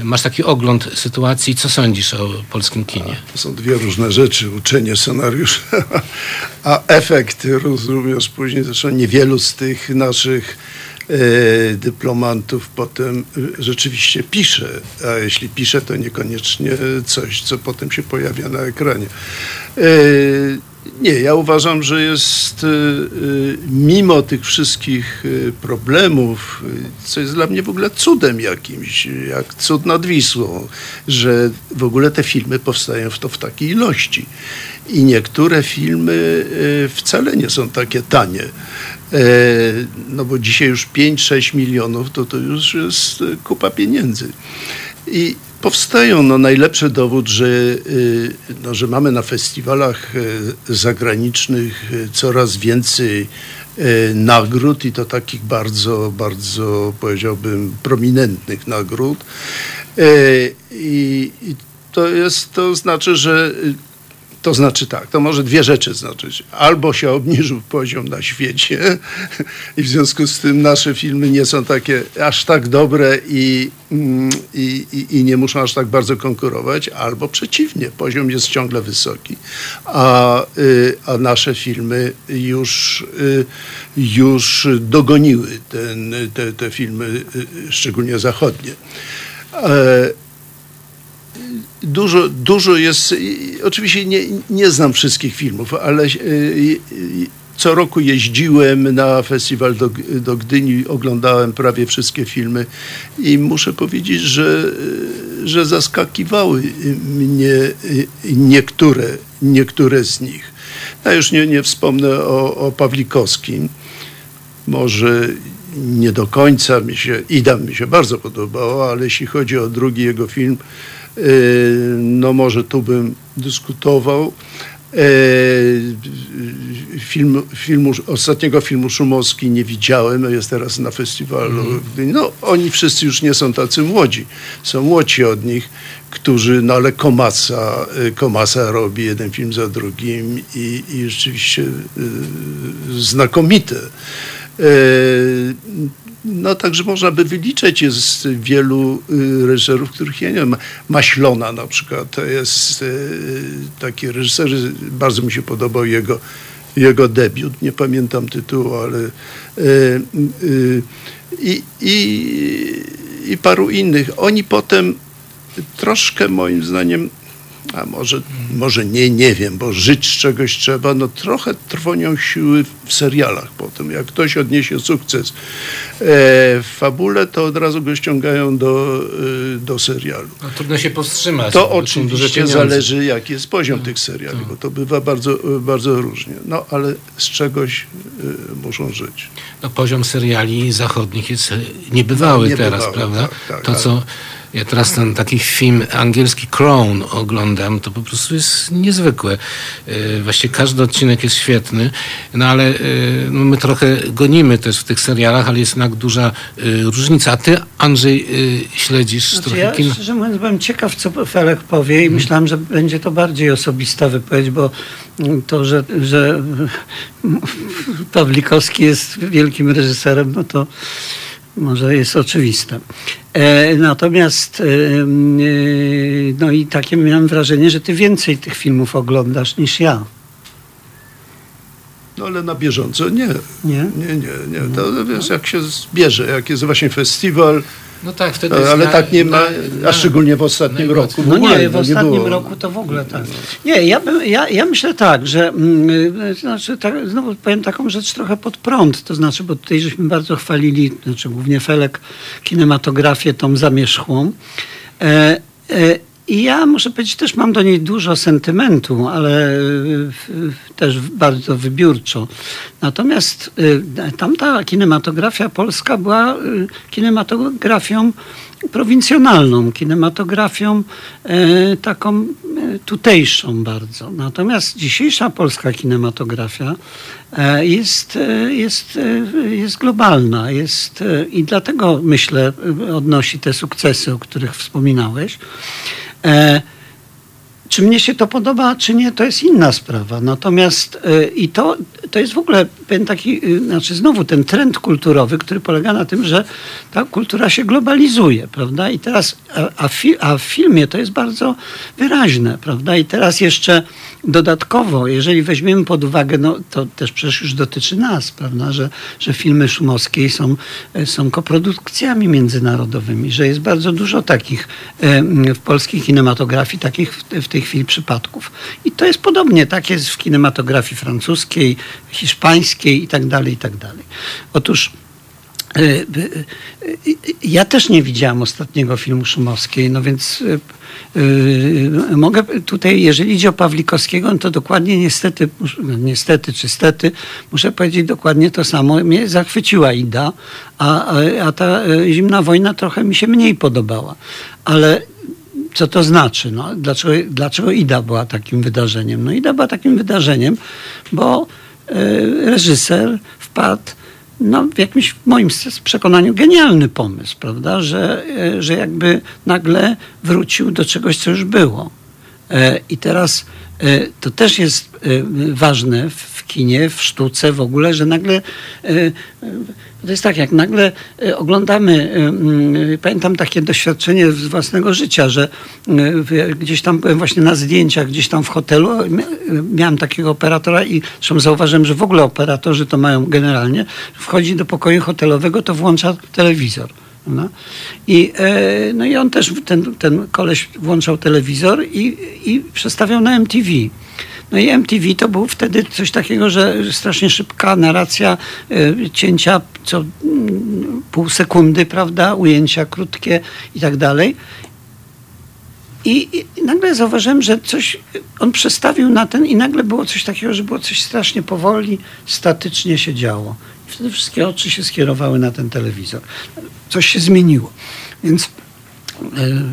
y, masz taki ogląd sytuacji, co sądzisz o polskim kinie? To są dwie różne rzeczy, uczenie scenariusza, [laughs] a efekty, rozumiesz, później zresztą niewielu z tych naszych e, dyplomantów potem e, rzeczywiście pisze, a jeśli pisze, to niekoniecznie coś, co potem się pojawia na ekranie. Nie, ja uważam, że jest y, y, mimo tych wszystkich y, problemów, co jest dla mnie w ogóle cudem jakimś, jak cud nad Wisłą, że w ogóle te filmy powstają w to w takiej ilości. I niektóre filmy wcale nie są takie tanie. E, no bo dzisiaj już 5-6 milionów to to już jest kupa pieniędzy. I powstają. No, najlepszy dowód, że, y, no, że mamy na festiwalach y, zagranicznych y, coraz więcej nagród i to takich bardzo, bardzo powiedziałbym prominentnych nagród. I, i to jest, to znaczy, że to znaczy tak, to może dwie rzeczy znaczyć. Albo się obniżył poziom na świecie [laughs] i w związku z tym nasze filmy nie są takie aż tak dobre i, mm, i, i, i nie muszą aż tak bardzo konkurować, albo przeciwnie, poziom jest ciągle wysoki, a, y, a nasze filmy już, y, już dogoniły ten, te, te filmy, y, szczególnie zachodnie. E, dużo, dużo jest, oczywiście nie, nie znam wszystkich filmów, ale e, co roku jeździłem na festiwal do, do Gdyni, oglądałem prawie wszystkie filmy i muszę powiedzieć, że, że zaskakiwały mnie niektóre, niektóre z nich. Ja już nie, nie wspomnę o, o Pawlikowskim. Może nie do końca mi się, Idam mi się bardzo podobało, ale jeśli chodzi o drugi jego film, no może tu bym dyskutował. film, filmu, ostatniego filmu Szumowski nie widziałem, jest teraz na festiwalu. No, oni wszyscy już nie są tacy młodzi. Są młodsi od nich, którzy, no ale Komasa, Komasa robi jeden film za drugim i, i rzeczywiście y, znakomite. No także można by wyliczać, jest wielu y, reżyserów, których ja nie wiem. Maślona na przykład, to jest y, taki reżyser, bardzo mi się podobał jego, jego debiut, nie pamiętam tytułu, ale y, i, i, i paru innych. Oni potem troszkę moim zdaniem a może, może nie, nie wiem, bo żyć z czegoś trzeba, no trochę trwonią siły w serialach potem. Jak ktoś odniesie sukces e, w fabule, to od razu go ściągają do, e, do serialu. No, trudno się powstrzymać. To oczywiście zależy, jaki jest poziom tych seriali, bo to bywa bardzo, bardzo różnie. No, ale z czegoś e, muszą żyć. No, poziom seriali zachodnich jest niebywały no, teraz, prawda? Tak, tak, to, co ja teraz ten taki film angielski Crown oglądam, to po prostu jest niezwykłe. E, właściwie każdy odcinek jest świetny, no ale e, no my trochę gonimy też w tych serialach, ale jest jednak duża e, różnica. A ty, Andrzej, śledzisz znaczy, trochę ja, kino? Szczerze mówiąc, byłem ciekaw, co Felek powie i hmm. myślałem, że będzie to bardziej osobista wypowiedź, bo to, że, że Pawlikowski jest wielkim reżyserem, no to może jest oczywiste. E, natomiast e, e, no i takie miałem wrażenie, że ty więcej tych filmów oglądasz niż ja. No ale na bieżąco nie. Nie? Nie, nie, nie. To wiesz, jak się zbierze, jak jest właśnie festiwal, no tak, wtedy no, Ale na, tak nie ma, na, a szczególnie w ostatnim roku. W no nie, w ostatnim nie roku to w ogóle tak. Nie, ja, bym, ja, ja myślę tak, że mm, znaczy, tak, znowu powiem taką rzecz trochę pod prąd, to znaczy, bo tutaj żeśmy bardzo chwalili, znaczy głównie Felek, kinematografię tą zamierzchłą. E, e, i ja muszę powiedzieć, też mam do niej dużo sentymentu, ale też bardzo wybiórczo. Natomiast y, tamta kinematografia polska była y, kinematografią prowincjonalną, kinematografią y, taką tutejszą bardzo. Natomiast dzisiejsza polska kinematografia jest, jest, jest globalna jest, i dlatego myślę odnosi te sukcesy, o których wspominałeś. Czy mnie się to podoba, czy nie, to jest inna sprawa. Natomiast e, i to, to jest w ogóle ten taki, e, znaczy znowu ten trend kulturowy, który polega na tym, że ta kultura się globalizuje, prawda? I teraz, a, fi, a w filmie to jest bardzo wyraźne, prawda? I teraz jeszcze dodatkowo, jeżeli weźmiemy pod uwagę, no to też przecież już dotyczy nas, prawda? Że, że filmy szumowskie są, są koprodukcjami międzynarodowymi, że jest bardzo dużo takich w polskiej kinematografii, takich w, w tej chwili przypadków. I to jest podobnie, tak jest w kinematografii francuskiej, hiszpańskiej i tak dalej, i tak. Otóż e, e, ja też nie widziałam ostatniego filmu Szumowskiej, no więc mogę tutaj, jeżeli idzie o Pawlikowskiego, no to dokładnie niestety, no niestety czy stety, muszę powiedzieć dokładnie to samo. Mnie zachwyciła Ida, a, a ta zimna wojna trochę mi się mniej podobała. Ale co to znaczy? No, dlaczego, dlaczego Ida była takim wydarzeniem? No Ida była takim wydarzeniem, bo y, reżyser wpadł no, w jakimś w moim przekonaniu genialny pomysł, prawda? Że, y, że jakby nagle wrócił do czegoś, co już było. Y, I teraz to też jest ważne w kinie, w sztuce w ogóle, że nagle to jest tak, jak nagle e, oglądamy, e, mm, pamiętam takie doświadczenie z własnego życia, że e, gdzieś tam byłem właśnie na zdjęciach, gdzieś tam w hotelu, miałem takiego operatora i zresztą zauważyłem, że w ogóle operatorzy to mają generalnie, wchodzi do pokoju hotelowego, to włącza telewizor. No. I, no i on też, ten, ten koleś włączał telewizor i, i przestawiał na MTV. No i MTV to był wtedy coś takiego, że strasznie szybka narracja, y, cięcia co mm, pół sekundy, prawda, ujęcia krótkie i tak dalej. I, I, nagle zauważyłem, że coś on przestawił na ten i nagle było coś takiego, że było coś strasznie powoli, statycznie się działo. I wtedy wszystkie oczy się skierowały na ten telewizor. Coś się zmieniło. Więc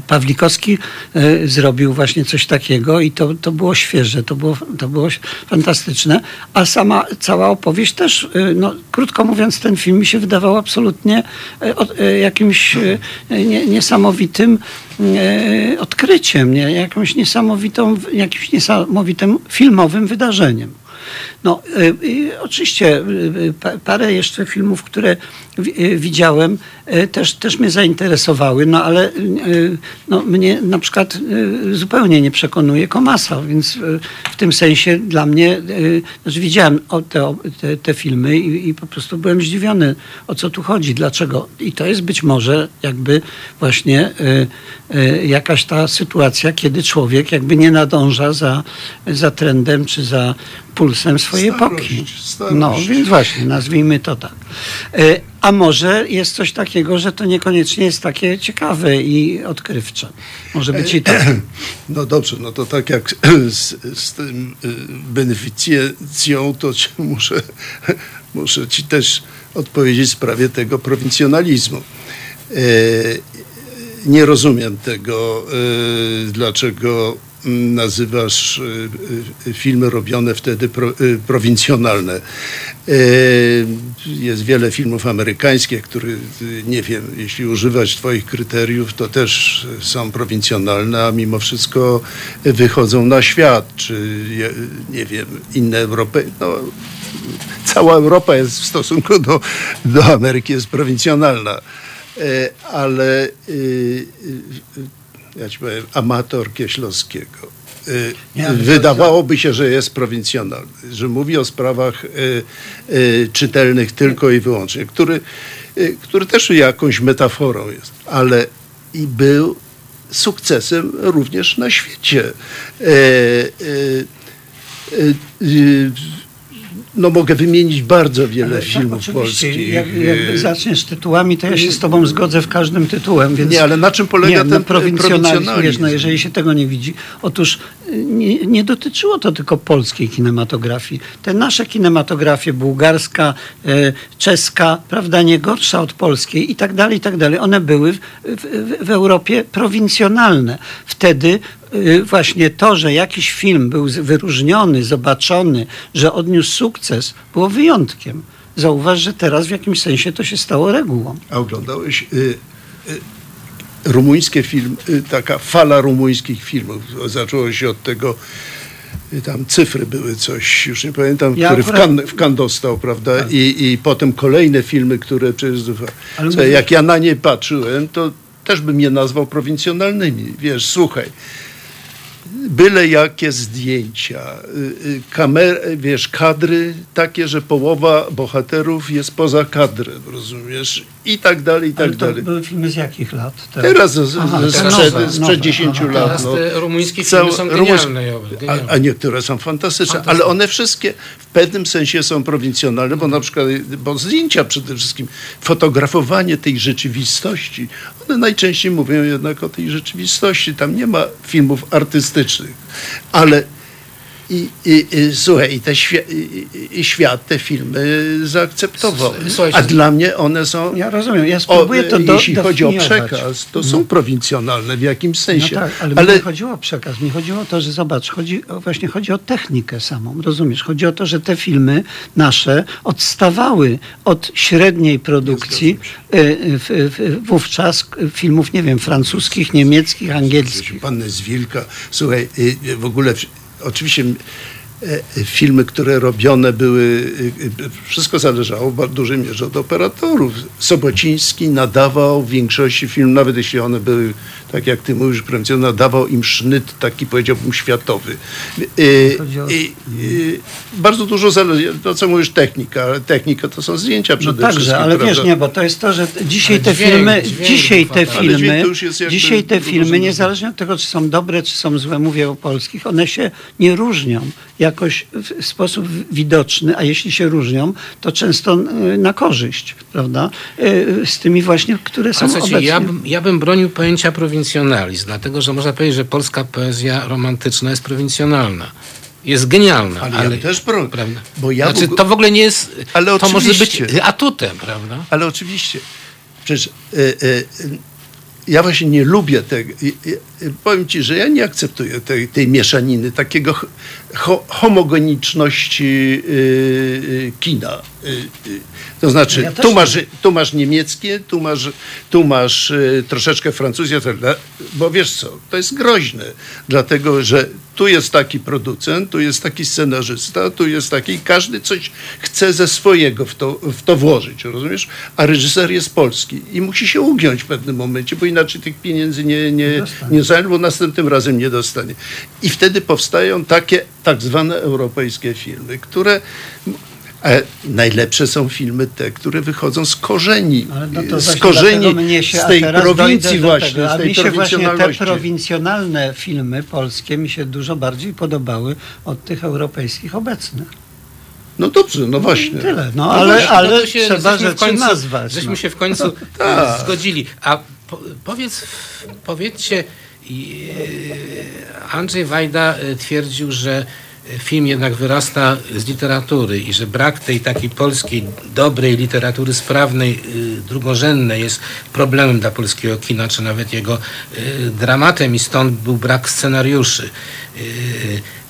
Pawlikowski e, zrobił właśnie coś takiego i to, to było świeże, to było, to było fantastyczne, a sama cała opowieść też, e, no, krótko mówiąc, ten film mi się wydawał absolutnie e, jakimś niesamowitym odkryciem, jakąś niesamowitą, jakimś niesamowitym filmowym wydarzeniem. No, oczywiście parę jeszcze filmów, które widziałem, też, też mnie zainteresowały, no ale no, mnie na przykład zupełnie nie przekonuje Komasa, więc w tym sensie dla mnie, znaczy widziałem te, te, te filmy i, i, po prostu byłem zdziwiony, o co tu chodzi, dlaczego. I to jest być może jakby właśnie jakaś ta sytuacja, kiedy człowiek jakby nie nadąża za, za trendem czy za pulsem swojej starość, epoki. Starość. No, więc właśnie, nazwijmy to tak. A może jest coś takiego, że to niekoniecznie jest takie ciekawe i odkrywcze. Może być i to. [clears throat] No dobrze, no to tak jak [clears throat] z, z tym y, beneficjencją, to [laughs] muszę, muszę ci też odpowiedzieć w sprawie tego prowincjonalizmu. E, nie rozumiem tego, e, dlaczego nazywasz y, y, filmy robione wtedy y, prowincjonalne. Jest wiele filmów amerykańskich, które, nie wiem, jeśli używać Twoich kryteriów, to też są prowincjonalne, a mimo wszystko wychodzą na świat, czy nie wiem, inne Europy. No, cała Europa jest w stosunku do, do Ameryki jest prowincjonalna. Ale ja ci powiem, amator Kieślowskiego. Y, wydawałoby się, że jest prowincjonalny, że mówi o sprawach y, y, czytelnych tylko i wyłącznie, który, który też jakąś metaforą jest, ale i był sukcesem również na świecie no mogę wymienić bardzo wiele ale tak, filmów tak, polskich. Jak, jak zaczniesz tytułami, to ja się z tobą zgodzę w każdym tytułem. Więc nie, ale na czym polega nie, ten prowincjonalizm? Wiesz, no, jeżeli się tego nie widzi. Otóż y, nie, nie, dotyczyło to tylko polskiej kinematografii. Te nasze kinematografie, bułgarska, e, czeska, prawda, nie gorsza od polskiej i tak dalej, i tak dalej. One były w, w, w Europie prowincjonalne. Wtedy Y, właśnie to, że jakiś film był wyróżniony, zobaczony, że odniósł sukces, było wyjątkiem. Zauważ, że teraz w jakimś sensie to się stało regułą. A oglądałeś y, y, rumuńskie filmy, y, taka fala rumuńskich filmów. Zaczęło się od tego, y, tam cyfry były coś, już nie pamiętam, ja który w kan, w kan dostał, prawda? Tak. I, I potem kolejne filmy, które przecież... Co, jak ja na nie patrzyłem, to też bym je nazwał prowincjonalnymi. Wiesz, słuchaj, byle jakie zdjęcia, y, y, kamer, wiesz, kadry takie, że połowa bohaterów jest poza kadrem, rozumiesz? I tak dalej, i tak Ale to dalej. były filmy z jakich lat? Teraz, teraz z, aha, z, teraz sprzed, nowe, sprzed 10 nowe, lat. Teraz no. te rumuńskie filmy są genialne. A, a, niektóre są fantastyczne, ale one wszystkie w pewnym sensie są prowincjonalne, bo na przykład, bo zdjęcia przede wszystkim, fotografowanie tej rzeczywistości, one najczęściej mówią jednak o tej rzeczywistości. Tam nie ma filmów artystycznych, ale i, i, i słuchaj, i, te świat, i, świat te filmy zaakceptował. Słuchajcie, A dla mnie one są. Ja rozumiem, ja spróbuję to do, Jeśli chodzi o przekaz, to no. są prowincjonalne w jakimś no sensie. No tak, ale, ale... mi nie chodziło o przekaz. Mi chodziło o to, że zobacz, chodzi, właśnie chodzi o technikę samą. Rozumiesz? Chodzi o to, że te filmy nasze odstawały od średniej produkcji y, wówczas filmów, nie wiem, francuskich, niemieckich, angielskich. Panny z Wilka. Słuchaj, y, w ogóle oczywiście filmy, które robione były, e, wszystko zależało w dużej mierze od operatorów. Sobociński nadawał w większości film, nawet jeśli one były, tak jak ty mówisz, kręcone, nadawał im sznyt taki, powiedziałbym, światowy. I, i, i bardzo dużo zależy, to co mówisz, technika, ale technika to są zdjęcia przede no także, wszystkim. ale prawda? wiesz, nie, bo to jest to, że dzisiaj ale te dźwięk, filmy, dźwięk, dzisiaj te filmy, dzisiaj te filmy, niezależnie od tego, czy są dobre, czy są złe, mówię o polskich, one się nie różnią jakoś w sposób widoczny, a jeśli się różnią, to często y, na korzyść, prawda? Y, z tymi właśnie, które są obecnie. Ja bym, ja bym bronił pojęcia prowincjonalizm, dlatego, że można powiedzieć, że polska poezja romantyczna jest prowincjonalna jest genialna. Ale, ale ja też bronię. Prawda? Bo ja znaczy, to w ogóle nie jest. Ale to może być atutem, prawda? Ale oczywiście. Przecież y, y, ja właśnie nie lubię tego. Powiem ci, że ja nie akceptuję tej, tej mieszaniny, takiego ho, homogeniczności yy, kina. Yy, to znaczy, ja tu, masz, tu masz niemieckie, tu masz, tu masz troszeczkę francuskie, bo wiesz co, to jest groźne, dlatego że tu jest taki producent, tu jest taki scenarzysta, tu jest taki, każdy coś chce ze swojego w to, w to włożyć, rozumiesz? A reżyser jest polski i musi się ugiąć w pewnym momencie, bo inaczej tych pieniędzy nie, nie, nie zajmie, bo następnym razem nie dostanie. I wtedy powstają takie tak zwane europejskie filmy, które e, najlepsze są filmy te, które wychodzą z korzeni. No z korzeni, się, z tej prowincji właśnie. A mi się właśnie te prowincjonalne filmy polskie mi się dużo bardziej podobały od tych europejskich obecnych. No dobrze, no właśnie. Tyle, no, no ale, właśnie, ale no się, trzeba rzeczy w końcu, nazwać. Żeśmy no. się w końcu [laughs] tak. zgodzili. A po, powiedz, powiedzcie, Andrzej Wajda e, twierdził, że film jednak wyrasta z literatury i że brak tej takiej polskiej, dobrej literatury, sprawnej, e, drugorzędnej jest problemem dla polskiego kina, czy nawet jego e, dramatem i stąd był brak scenariuszy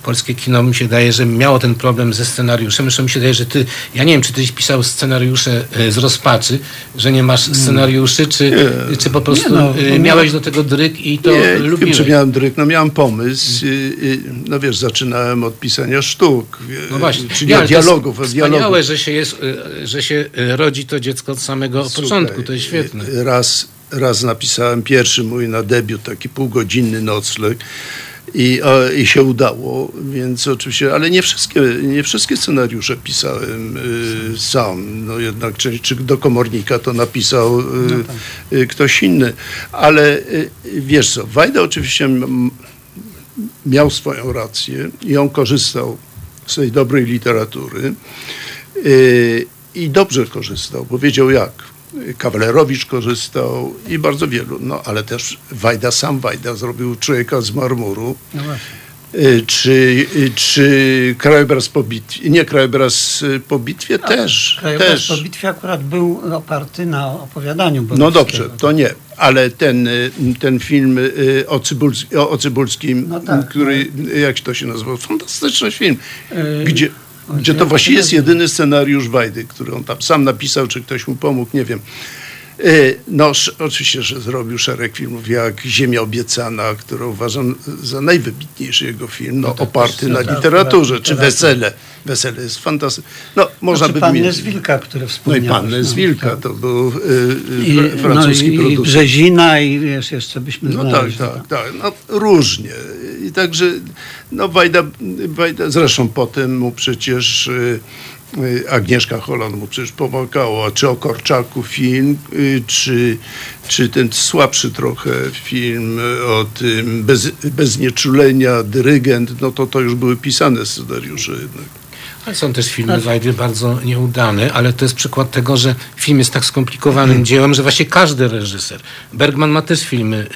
polskie kino mi się daje, że miało ten problem ze scenariuszem. Zresztą mi się daje, że ty, ja nie wiem, czy tyś pisał scenariusze e, z rozpaczy, że nie masz scenariuszy, czy, czy po prostu no, e, no, miałeś do tego dryk i to nie, lubiłeś? Nie, czy miałem dryk, no miałem pomysł. No wiesz, zaczynałem od pisania sztuk, no właśnie. czyli ja, dialogów. To wspaniałe, dialogów. że się, jest, e, że się rodzi to dziecko od samego Słuchaj, początku, to jest świetne. Raz, raz napisałem pierwszy mój na debiut, taki półgodzinny nocleg i, i się udało, więc oczywiście, ale nie wszystkie, nie wszystkie scenariusze pisałem y, sam. No jednak, czy, czy do komornika to napisał y, no tak. y, ktoś inny. Ale y, wiesz co, Wajda oczywiście miał swoją rację i on korzystał z tej dobrej literatury y, i dobrze korzystał, bo wiedział jak. Kawalerowicz korzystał i bardzo wielu. No ale też Wajda, sam Wajda zrobił Człowieka z marmuru. No y, czy, y, czy krajobraz po bitwie, nie krajobraz y, po bitwie A, też. Krajobraz też. po bitwie akurat był oparty na opowiadaniu. No dobrze, to nie, ale ten, ten film o, Cybulskim, o Cybulskim, no tak, który, no. jak to się nazywał, fantastyczny film, gdzie gdzie to właściwie jest jedyny scenariusz Wajdy, który on tam sam napisał, czy ktoś mu pomógł, nie wiem. E, no, oczywiście, że zrobił szereg filmów, jak Ziemia Obiecana, którą uważam za najwybitniejszy jego film, no, no tak, oparty na literaturze, czy Wesele. Wesele jest fantastyczne. No, można znaczy, by Panny z Wilka, które wspomniałeś. No i Panny z no, Wilka, tak. to był y, y, francuski no, i, producent. I Brzezina i wiesz, jeszcze byśmy No tak, tak, tak. No, różnie. I także, no Wajda, Wajda zresztą potem mu przecież... Y, Y, Agnieszka Holland mu przecież pomagała, czy o Korczaku film, y, czy, czy ten słabszy trochę film o tym bez, bez nieczulenia, dyrygent, no to to już były pisane scenariusze jednak. Ale są też filmy Wajdy bardzo nieudane, ale to jest przykład tego, że film jest tak skomplikowanym hmm. dziełem, że właśnie każdy reżyser. Bergman ma też filmy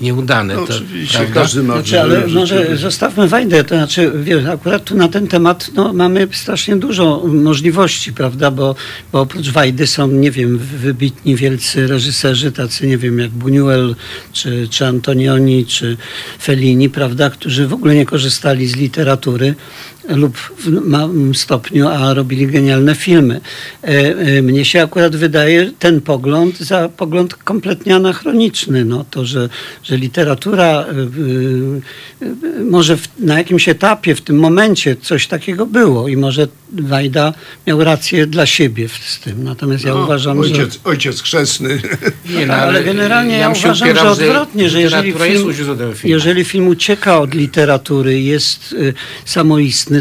nieudane. No, to, oczywiście, prawda? każdy ma znaczy, Ale może zostawmy Wajdę, to znaczy, wiesz, akurat tu na ten temat no, mamy strasznie dużo możliwości, prawda, bo, bo oprócz Wajdy są, nie wiem, wybitni wielcy reżyserzy, tacy, nie wiem, jak Buñuel, czy, czy Antonioni, czy Fellini, prawda, którzy w ogóle nie korzystali z literatury, lub w małym stopniu, a robili genialne filmy. E, e, mnie się akurat wydaje ten pogląd za pogląd kompletnie anachroniczny. No, to, że, że literatura e, może w, na jakimś etapie, w tym momencie coś takiego było i może Wajda miał rację dla siebie z tym. Natomiast ja no, uważam, ojciec, że... Ojciec chrzestny. [laughs] Nie, no, ale generalnie ja, ja uważam, że odwrotnie, że jeżeli film, jeżeli film ucieka od literatury, jest y,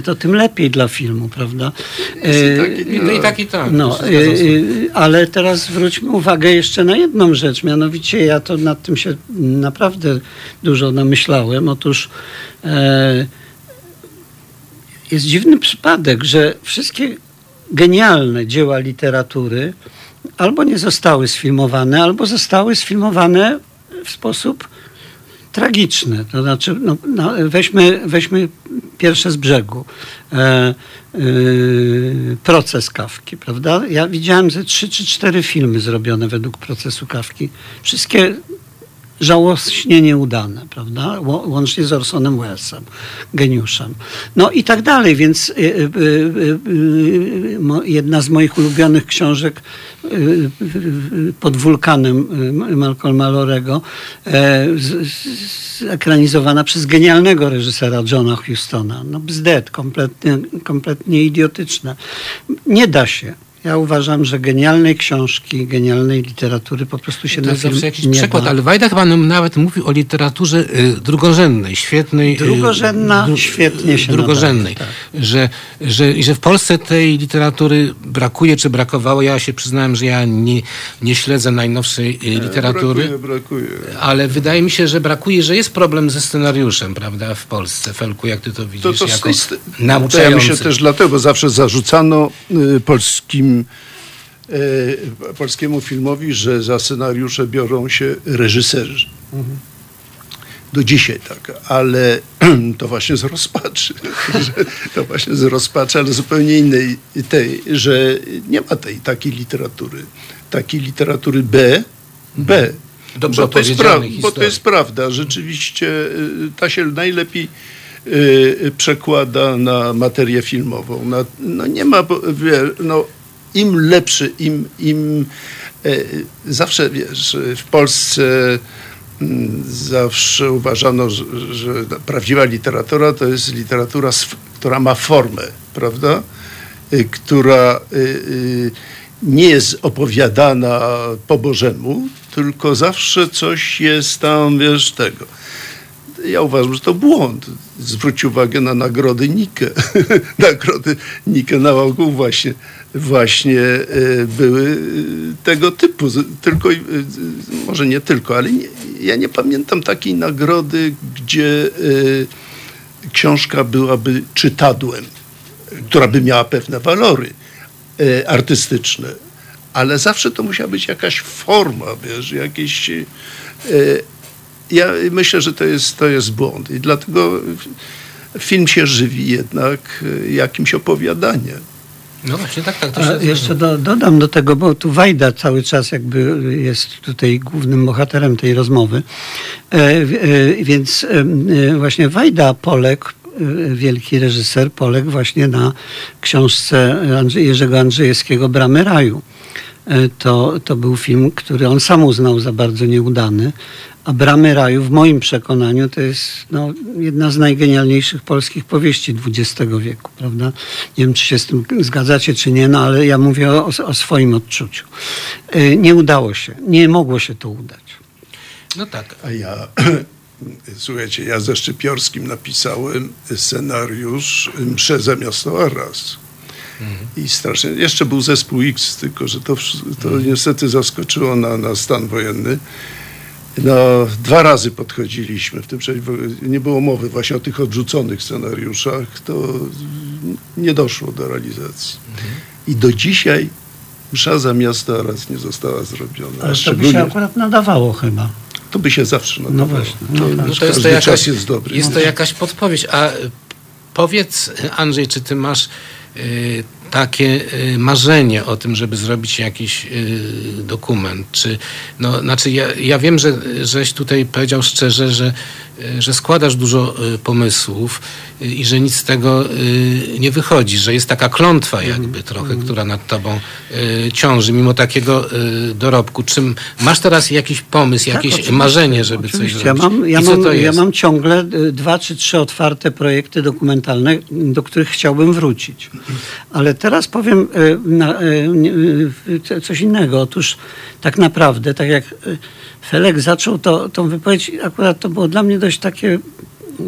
to tym lepiej dla filmu, prawda? I tak, i, no, i tak, i tak. No, e, e, ale teraz zwróćmy uwagę jeszcze na jedną rzecz, mianowicie ja to nad tym się naprawdę dużo namyślałem. Otóż jest dziwny przypadek, że wszystkie genialne dzieła literatury albo nie zostały sfilmowane, albo zostały sfilmowane w sposób tragiczny. To znaczy, no, no, weźmy, weźmy pierwsze z brzegu. E, y, proces Kawki, prawda? Ja widziałem ze trzy czy cztery filmy zrobione według procesu Kawki. Wszystkie żałośnie nieudane, prawda? Łącznie z Orsonem Wellesem, geniuszem. No i tak dalej, więc y, y, y, jedna z moich ulubionych książek pod wulkanem Malcolma Lorego, e, ekranizowana przez genialnego reżysera Johna Hustona. No bzdet, kompletnie, kompletnie idiotyczne. Nie da się. Ja uważam, że genialnej książki, genialnej literatury po prostu się to na jest zawsze jakiś nie przykład, da. ale Wajda chyba nam nawet mówił o literaturze y, drugorzędnej, świetnej. y, Drugorzędna, świetnie się Drugorzędnej. nadaje, Że, że, I że w Polsce tej literatury brakuje, czy brakowało. Ja się przyznałem, że ja nie, nie śledzę najnowszej y, literatury. Brakuje, brakuje. Ale wydaje mi się, że brakuje, że jest problem ze scenariuszem, prawda, w Polsce. Felku, jak ty to widzisz, To, to, jako tej- to ja nauczający. myślę też dlatego, bo zawsze zarzucano y, polskim, y, polskiemu filmowi, że za scenariusze biorą się reżyserzy. Do dzisiaj tak, ale [clears throat] to właśnie z rozpaczy. [laughs] to właśnie z rozpaczy, ale zupełnie innej tej, że nie ma tej takiej literatury. Takiej literatury B, B. Dobrze bo to, jest pra- bo to jest prawda. Rzeczywiście y, ta się najlepiej y, przekłada na materię filmową. Na, no nie ma, no, im lepszy, im, im y, zawsze wiesz, w Polsce mm, zawsze uważano, że, że prawdziwa literatura to jest literatura, która ma formę, prawda? Y, która y, nie jest opowiadana po Bożemu, tylko zawsze coś jest tam, wiesz, tego. Ja uważam, że to błąd. Zwróć uwagę na nagrody Nike. [laughs] nagrody Nike na ogół właśnie, właśnie e, były e, tego typu. Tylko, e, może nie tylko, ale nie, ja nie pamiętam takiej nagrody, gdzie książka byłaby czytadłem, która by miała pewne walory artystyczne, ale zawsze to musiała być jakaś forma, wiesz, jakieś... Ja myślę, że to jest, to jest błąd i dlatego film się żywi jednak e, jakimś opowiadaniem. No właśnie, tak, tak. To jeszcze do, dodam do tego, bo tu Wajda cały czas jakby jest tutaj głównym bohaterem tej rozmowy. E, e, więc e, właśnie Wajda poległ, e, wielki reżyser, poległ właśnie na książce Andrzej, Jerzego Andrzejewskiego Bramy Raju. E, To, to był film, który on sam uznał za bardzo nieudany, a Bramy Raju w moim przekonaniu to jest no, jedna z najgenialniejszych polskich powieści XX wieku, prawda? Nie wiem, czy się z tym zgadzacie, czy nie, no ale ja mówię o, o swoim odczuciu. E, Nie udało się, nie mogło się to udać. No tak. A ja, [clears throat] słuchajcie, ja ze Szczypiorskim napisałem scenariusz Msze zamiast raz. I strasznie, jeszcze był zespół X, tylko że to, to niestety zaskoczyło na, na stan wojenny. No, dwa razy podchodziliśmy w tym nie było mowy właśnie o tych odrzuconych scenariuszach, to nie doszło do realizacji. I do dzisiaj msza za miasto raz nie została zrobiona. Ale to by się akurat nadawało chyba. to by się zawsze nadawało. właśnie, no to, tak. No no to jest to jakaś, czas jest dobry. jest to jakaś podpowiedź. A powiedz, Andrzej, czy ty masz y, takie y, marzenie o tym, żeby zrobić jakiś y, dokument? Czy, no, znaczy ja, ja wiem, że żeś tutaj powiedział szczerze, że, y, że składasz dużo pomysłów i że nic z tego nie wychodzi, że jest taka klątwa jakby trochę, która nad tobą ciąży, mimo takiego dorobku. Czym masz teraz jakiś pomysł, jakieś Tak, oczywiście, marzenie, żeby coś zrobić? Ja mam, ja, mam, ja mam ciągle dwa czy trzy otwarte projekty dokumentalne, do których chciałbym wrócić. Ale teraz powiem nie, y, co- coś innego. Otóż tak naprawdę, tak jak Felek zaczął to, tą wypowiedź, akurat to było dla mnie dość takie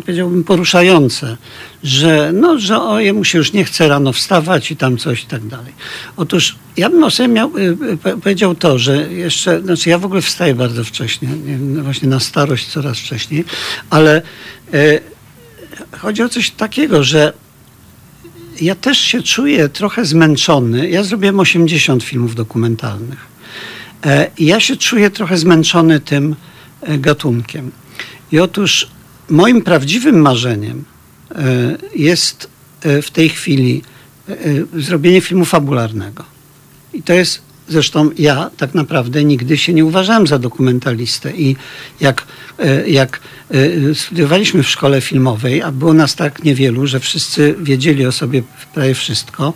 powiedziałbym poruszające, że, no, że o, jemu się już nie chce rano wstawać i tam coś i tak dalej. Otóż ja bym o sobie miał, po- powiedział to, że jeszcze, znaczy ja w ogóle wstaję bardzo wcześnie, właśnie na starość coraz wcześniej, ale chodzi o coś takiego, że ja też się czuję trochę zmęczony. Ja zrobiłem 80 filmów dokumentalnych. E, ja się czuję trochę zmęczony tym e, gatunkiem. I otóż moim prawdziwym marzeniem jest w tej chwili zrobienie filmu fabularnego. I to jest Zresztą ja tak naprawdę nigdy się nie uważałem za dokumentalistę i jak, jak studiowaliśmy w szkole filmowej, a było nas tak niewielu, że wszyscy wiedzieli o sobie prawie wszystko,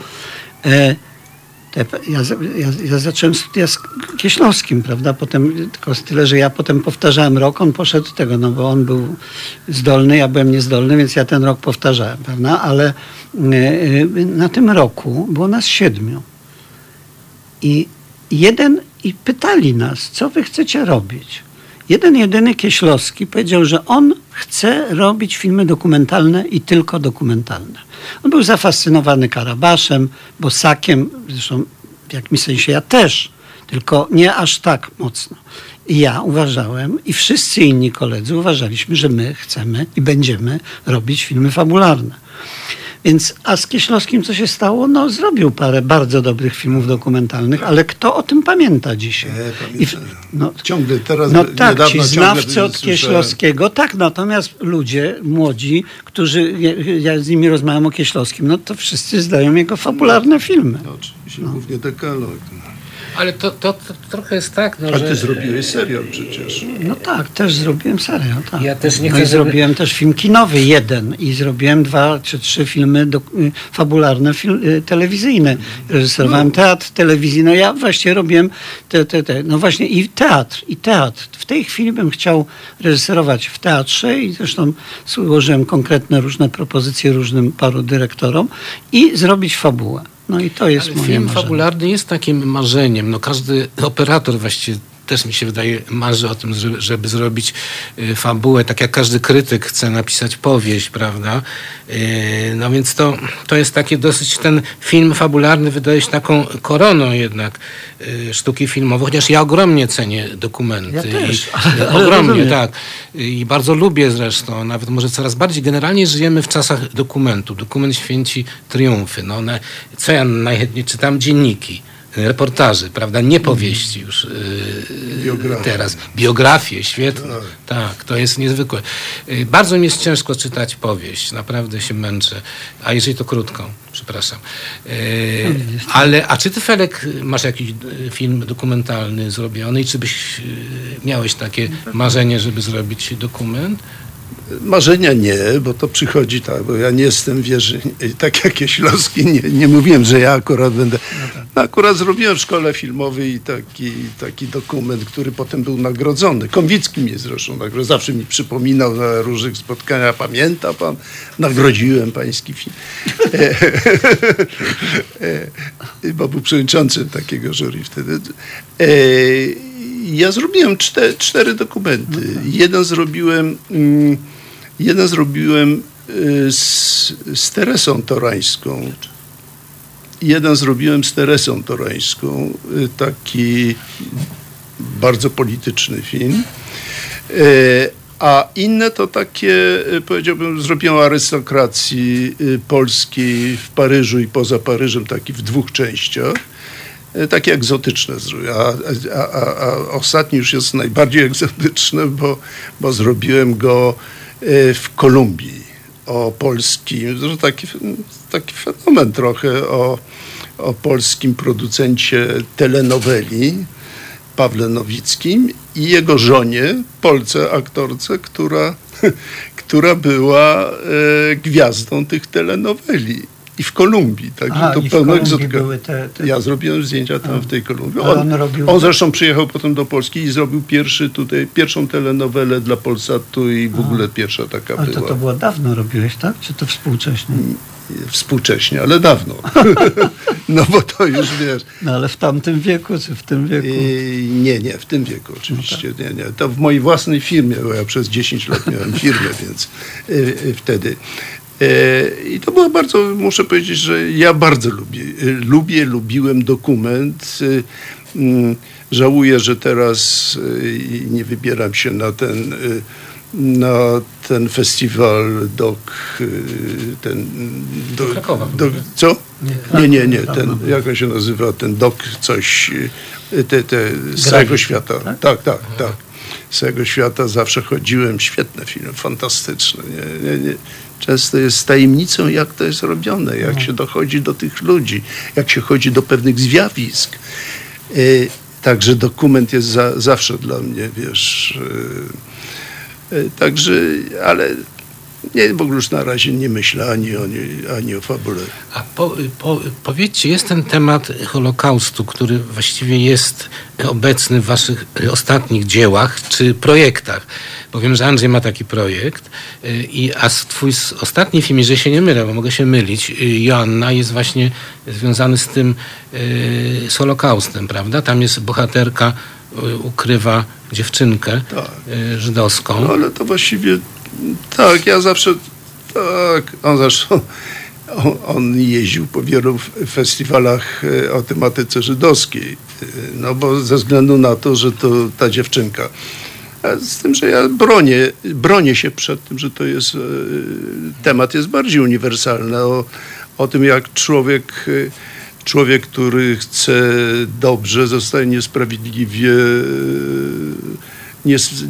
te, ja, ja, ja, zacząłem studia z Kieślowskim, prawda? Potem, tylko tyle, że ja potem powtarzałem rok, on poszedł tego, no bo on był zdolny, ja byłem niezdolny, więc ja ten rok powtarzałem, prawda? Ale y, na tym roku było nas siedmiu. I jeden, i pytali nas, co wy chcecie robić? Jeden jedyny Kieślowski powiedział, że on chce robić filmy dokumentalne i tylko dokumentalne. On był zafascynowany Karabaszem, Bosakiem, zresztą w jakimś sensie ja też, tylko nie aż tak mocno. I ja uważałem, i wszyscy inni koledzy uważaliśmy, że my chcemy i będziemy robić filmy fabularne. Więc a z Kieślowskim co się stało? No zrobił parę bardzo dobrych filmów dokumentalnych, ale kto o tym pamięta dzisiaj? Nie, I, no, ciągle teraz No tak, ci znawcy od Kieślowskiego, tak, natomiast ludzie młodzi, którzy, ja z nimi rozmawiam o Kieślowskim, no to wszyscy zdają jego fabularne filmy. No, oczywiście, no. głównie dekalog. Ale to, to, to, trochę jest tak, no, A że... ty zrobiłeś serial przecież. No tak, też zrobiłem serial, tak. Ja też nie no chcę, i żeby- zrobiłem też film kinowy, jeden. I zrobiłem dwa czy trzy filmy do, y, fabularne, fil, y, telewizyjne. Reżyserowałem teatr, telewizję. No ja właśnie robiłem te, te, te, no właśnie i teatr, i teatr. W tej chwili bym chciał reżyserować w teatrze i zresztą złożyłem konkretne różne propozycje różnym paru dyrektorom i zrobić fabułę. No i to jest Ale moje film marzenie. fabularny jest takim marzeniem. No każdy operator właściwie też mi się wydaje marzy o tym, żeby, żeby zrobić y, fabułę, tak jak każdy krytyk chce napisać powieść, prawda? Y, no więc to, to jest takie dosyć, ten film fabularny wydaje się taką koroną jednak y, sztuki filmowej, chociaż ja ogromnie cenię dokumenty. Ja też, ale- ale ogromnie, tak. I bardzo lubię zresztą, nawet może coraz bardziej. Generalnie żyjemy w czasach dokumentu. Dokument święci triumfy. No co ja najchętniej czytam? Dzienniki, reportaże, prawda? Nie powieści już yy, Biografie. teraz. Biografie, świetne. Tak, to jest niezwykłe. Yy, bardzo mi jest ciężko czytać powieść. Naprawdę się męczę. A jeżeli to krótką, przepraszam. Yy, ale, a czy ty, Felek, masz jakiś film dokumentalny zrobiony i czy byś miałeś takie marzenie, żeby zrobić dokument? Marzenia nie, bo to przychodzi tak, bo ja nie jestem wierzy, [laughs] tak jak Kieślowski, nie, nie mówiłem, że ja akurat będę. No, akurat zrobiłem w szkole filmowej taki, taki dokument, który potem był nagrodzony. Konwicki mnie zresztą nagrodził, zawsze mi przypominał na różnych spotkaniach, pamięta pan, nagrodziłem pański film. [laughs] E, bo był przewodniczącym takiego jury wtedy. E, ja zrobiłem cztery, cztery dokumenty. Jeden zrobiłem, mm, jeden zrobiłem y, z, z Teresą Torańską. Jeden zrobiłem z Teresą Torańską. y, Taki bardzo polityczny film. E, A inne to takie, y, powiedziałbym, zrobiłem arystokracji y, polskiej w Paryżu i poza Paryżem, taki w dwóch częściach. Takie egzotyczne. zro- A, a, a, a ostatni już jest najbardziej egzotyczny, bo, bo zrobiłem go w Kolumbii. O polskim, taki, taki fenomen trochę o, o polskim producencie telenoweli. Pawle Nowickim i jego żonie, Polce, aktorce, która, [laughs] która była e, gwiazdą tych telenoweli. I w Kolumbii, także Aha, to i pełno egzotyka. te- te- Ja zrobiłem zdjęcia tam w tej Kolumbii. A On, on robił- on zresztą przyjechał potem do Polski i zrobił pierwszy tutaj, pierwszą telenowelę dla Polsatu i w ogóle pierwsza taka Ale to, była. to było dawno robiłeś, tak? Czy to współcześnie? Współcześnie, ale dawno. [laughs] no bo to już wiesz. No ale w tamtym wieku, czy w tym wieku? Yy, nie, nie, w tym wieku oczywiście. No tak. Nie, nie. To w mojej własnej firmie, bo ja przez 10 lat miałem firmę, więc yy, yy, wtedy. Yy, I to było bardzo, muszę powiedzieć, że ja bardzo lubię, yy, lubię lubiłem dokument. Yy, mm, Żałuję, że teraz nie wybieram się na ten, na ten festiwal dok, ten, do, Krakowa. do, co? Nie, nie, nie, Dawno ten, był. jak on się nazywa, ten dok coś, te, te z całego świata. tak? Tak, tak, tak. z całego świata zawsze chodziłem. Świetne filmy, fantastyczne. Nie, nie, nie. Często jest tajemnicą, jak to jest robione, jak no. się dochodzi do tych ludzi, jak się chodzi do pewnych zjawisk. Y, także dokument jest za, zawsze dla mnie, wiesz. Y, y, także, ale nie, w ogóle już na razie nie myślę ani o, ani o fabule. A po, po, powiedzcie, jest ten temat Holokaustu, który właściwie jest obecny w waszych ostatnich dziełach czy projektach. Bo wiem, że Andrzej ma taki projekt, y, i, a twój ostatni film, jeżeli się nie mylę, bo mogę się mylić, y, Joanna jest właśnie związany z tym, y, z Holokaustem, prawda? Tam jest bohaterka, ukrywa dziewczynkę tak. żydowską. No, ale to właściwie tak, ja zawsze, tak, on zresztą, on, jeździł po wielu festiwalach e, o tematyce żydowskiej, e, no bo ze względu na to, że to ta dziewczynka, z tym, że ja bronię, bronię się przed tym, że to jest, e, temat jest bardziej uniwersalny, o, o tym jak człowiek człowiek, który chce dobrze, zostaje niesprawiedliwie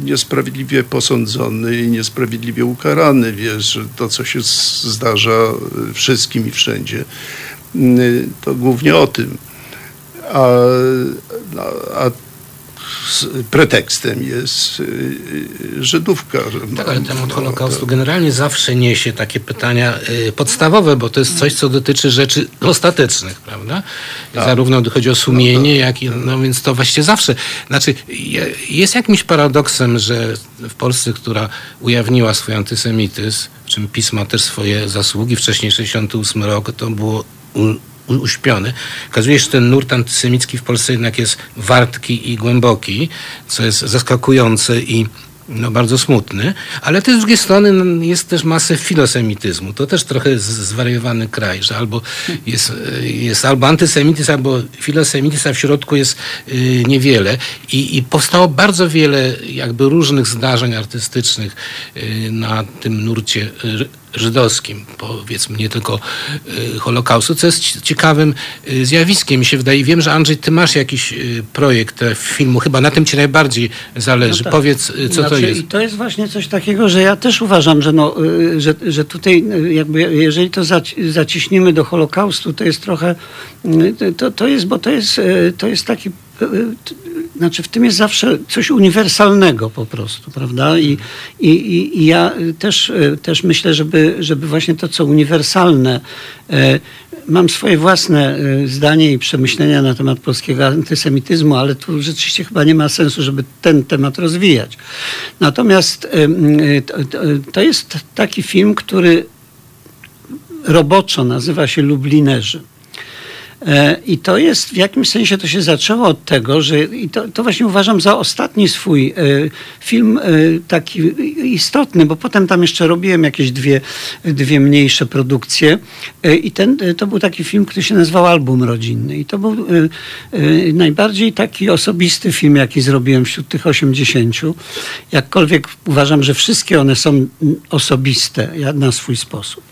niesprawiedliwie posądzony i niesprawiedliwie ukarany. Wiesz, to co się zdarza wszystkim i wszędzie, to głównie o tym. A, a pretekstem jest y, y, Żydówka. Tak, ale temat Holokaustu generalnie zawsze niesie takie pytania y, podstawowe, bo to jest coś, co dotyczy rzeczy ostatecznych, prawda? Tak. Zarówno chodzi o sumienie, jak i, no więc to właściwie zawsze, znaczy jest jakimś paradoksem, że w Polsce, która ujawniła swój antysemityzm, w czym pisma też swoje zasługi, wcześniej 68 rok, to było uśpiony. Okazuje się, że ten nurt antysemicki w Polsce jednak jest wartki i głęboki, co jest zaskakujące i no, bardzo smutny, ale też z drugiej strony no, jest też masę filosemityzmu. To też trochę zwariowany kraj, że albo jest, jest albo antysemityzm, albo filosemityzm, a w środku jest y, niewiele. I, I powstało bardzo wiele jakby różnych zdarzeń artystycznych y, na tym nurcie y, żydowskim, powiedzmy nie tylko y, Holokaustu, co jest ciekawym y, zjawiskiem. Mi się wydaje, wiem, że Andrzej, ty masz jakiś y, projekt filmu, chyba na tym ci najbardziej zależy. No tak. Powiedz, co znaczy, to jest. I to jest właśnie coś takiego, że ja też uważam, że, no, że, że tutaj jakby jeżeli to zaciśnimy do Holokaustu, to jest trochę, to, to jest, bo to jest, to jest taki znaczy w tym jest zawsze coś uniwersalnego po prostu, prawda? I, i, i ja też, też myślę, żeby, żeby właśnie to, co uniwersalne, e, mam swoje własne e, zdanie i przemyślenia na temat polskiego antysemityzmu, ale tu rzeczywiście chyba nie ma sensu, żeby ten temat rozwijać. Natomiast to jest taki film, który roboczo nazywa się Lublinerzy. E, I to jest, w jakimś sensie to się zaczęło od tego, że i to, to właśnie uważam za ostatni swój e, film e, taki istotny, bo potem tam jeszcze robiłem jakieś dwie, dwie mniejsze produkcje i ten, to był taki film, który się nazywał Album Rodzinny i to był najbardziej taki osobisty film, jaki zrobiłem wśród tych 80. Jakkolwiek uważam, że wszystkie one są osobiste na swój sposób.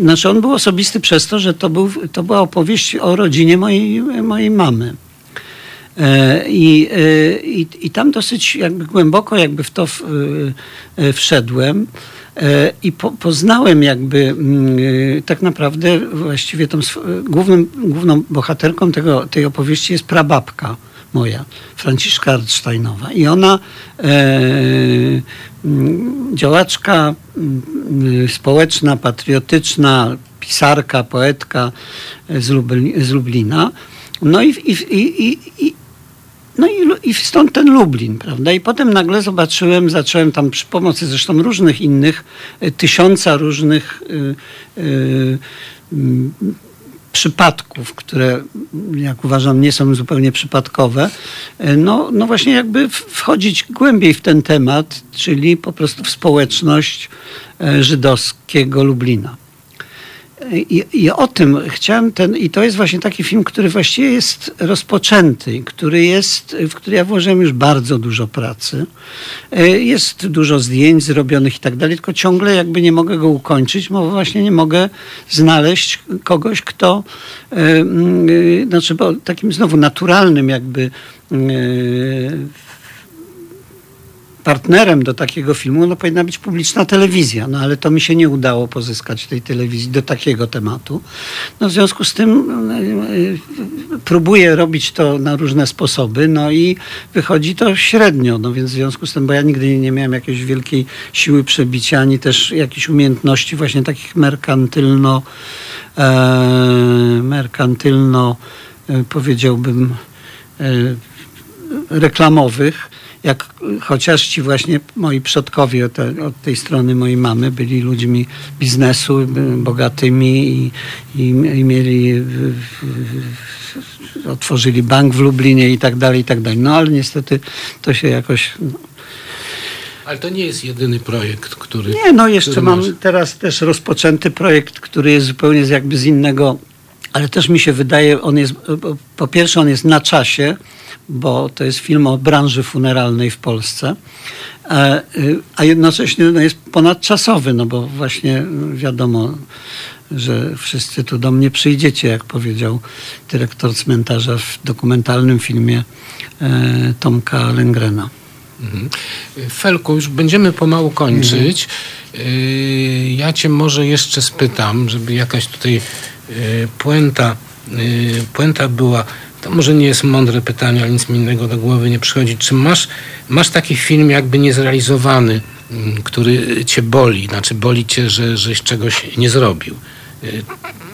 Znaczy on był osobisty przez to, że to, był, to była opowieść o rodzinie mojej, mojej mamy. E, I, e, i, I tam dosyć jakby głęboko jakby w to w, e, wszedłem i po, poznałem jakby mm, tak naprawdę właściwie tą główną bohaterką tego, tej opowieści jest prababka moja, Franciszka Artsteinowa. I ona, e, działaczka społeczna, patriotyczna, pisarka, poetka z, Lubli, z Lublina. No i, i, i, i no i, i stąd ten Lublin, prawda? I potem nagle zobaczyłem, zacząłem tam przy pomocy zresztą różnych innych, e, tysiąca różnych y, y, przypadków, które jak uważam nie są zupełnie przypadkowe, e, no, no właśnie jakby wchodzić głębiej w ten temat, czyli po prostu w społeczność e, żydowskiego Lublina. I, I, o tym chciałem ten, i to jest właśnie taki film, który właściwie jest rozpoczęty, który jest, w który ja włożyłem już bardzo dużo pracy. E, jest dużo zdjęć zrobionych i tak dalej, tylko ciągle jakby nie mogę go ukończyć, bo właśnie nie mogę znaleźć kogoś, kto, yy, znaczy, bo takim znowu naturalnym jakby partnerem do takiego filmu no, powinna być publiczna telewizja, no ale to mi się nie udało pozyskać tej telewizji do takiego tematu. No, w związku z tym y, próbuję robić to na różne sposoby, no i wychodzi to średnio, no więc w związku z tym, bo ja nigdy nie miałem jakiejś wielkiej siły przebicia, ani też jakichś umiejętności właśnie takich merkantylno, e, merkantylno e, powiedziałbym e, reklamowych, jak chociaż ci właśnie moi przodkowie od, od tej strony mojej mamy byli ludźmi biznesu, y, bogatymi i, i, i mieli, w, otworzyli bank w Lublinie i tak dalej, i tak dalej. No ale niestety to się jakoś... No. Ale to nie jest jedyny projekt, który... Nie, no jeszcze mam masz. teraz też rozpoczęty projekt, który jest zupełnie z- jakby z innego, ale też mi się wydaje, on jest, po pierwsze on jest na czasie, bo to jest film o branży funeralnej w Polsce, e, y, a jednocześnie no, jest ponadczasowy, no bo właśnie y, wiadomo, że wszyscy tu do mnie przyjdziecie, jak powiedział dyrektor cmentarza w dokumentalnym filmie e, Tomka Lengrena. Mhm. Felku, już będziemy pomału kończyć. Yy, Ja cię może jeszcze spytam, żeby jakaś tutaj puenta, puenta była. To może nie jest mądre pytanie, ale nic mi innego do głowy nie przychodzi. Czy masz, masz taki film jakby niezrealizowany, mm, który cię boli? Znaczy boli cię, że żeś czegoś nie zrobił? Yy,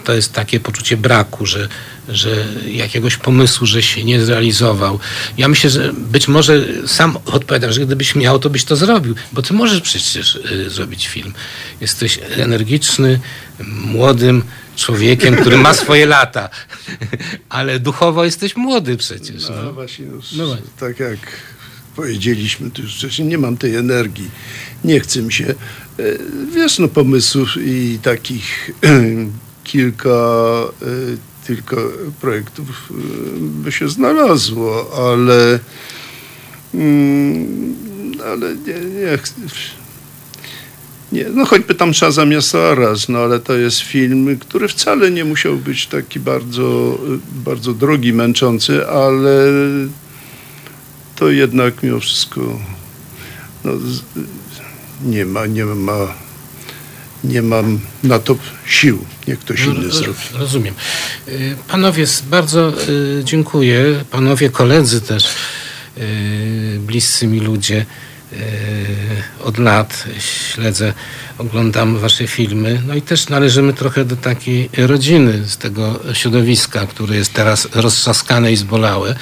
To jest takie poczucie braku, że, że jakiegoś pomysłu, że się nie zrealizował. Ja myślę, że być może sam odpowiadam, że gdybyś miał, to byś to zrobił, bo ty możesz przecież y, zrobić film. Jesteś energiczny, młodym człowiekiem, który ma swoje lata, ale duchowo jesteś młody przecież. No, No. właśnie, no, No właśnie. tak jak powiedzieliśmy tu już wcześniej, nie mam tej energii, nie chce mi się. E, Wiesz, no pomysłów i takich [clears throat] kilka e, tylko projektów e, by się znalazło, ale mm, ale nie, nie chcę. Nie, no choćby tam Szaza Miasta Aras, no ale to jest film, który wcale nie musiał być taki bardzo, bardzo drogi, męczący, ale to jednak mimo wszystko no, nie ma, nie ma, nie mam na to sił. Niech ktoś inny Ro- zrobi. Rozumiem. Y, Panowie, bardzo y, dziękuję. Panowie koledzy też, y, bliscy mi ludzie. Y, Od lat śledzę, oglądam wasze filmy. No i też należymy trochę do takiej rodziny z tego środowiska, które jest teraz roztrzaskane i zbolałe.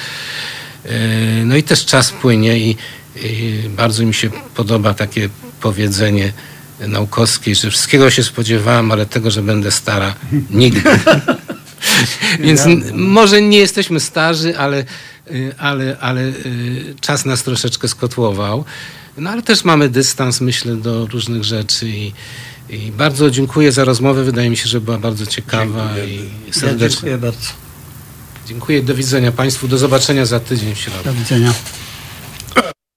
Y, No i też czas płynie i, i bardzo mi się podoba takie powiedzenie naukowskie, że wszystkiego się spodziewałam, ale tego, że będę stara, nigdy. [laughs] Więc może nie jesteśmy starzy, ale, y, ale, ale y, czas nas troszeczkę skotłował. No ale też mamy dystans, myślę, do różnych rzeczy i, i bardzo dziękuję za rozmowę. Wydaje mi się, że była bardzo ciekawa i Ja serdecznie. dziękuję bardzo. Dziękuję. Do widzenia Państwu. Do zobaczenia za tydzień w środę. Do widzenia.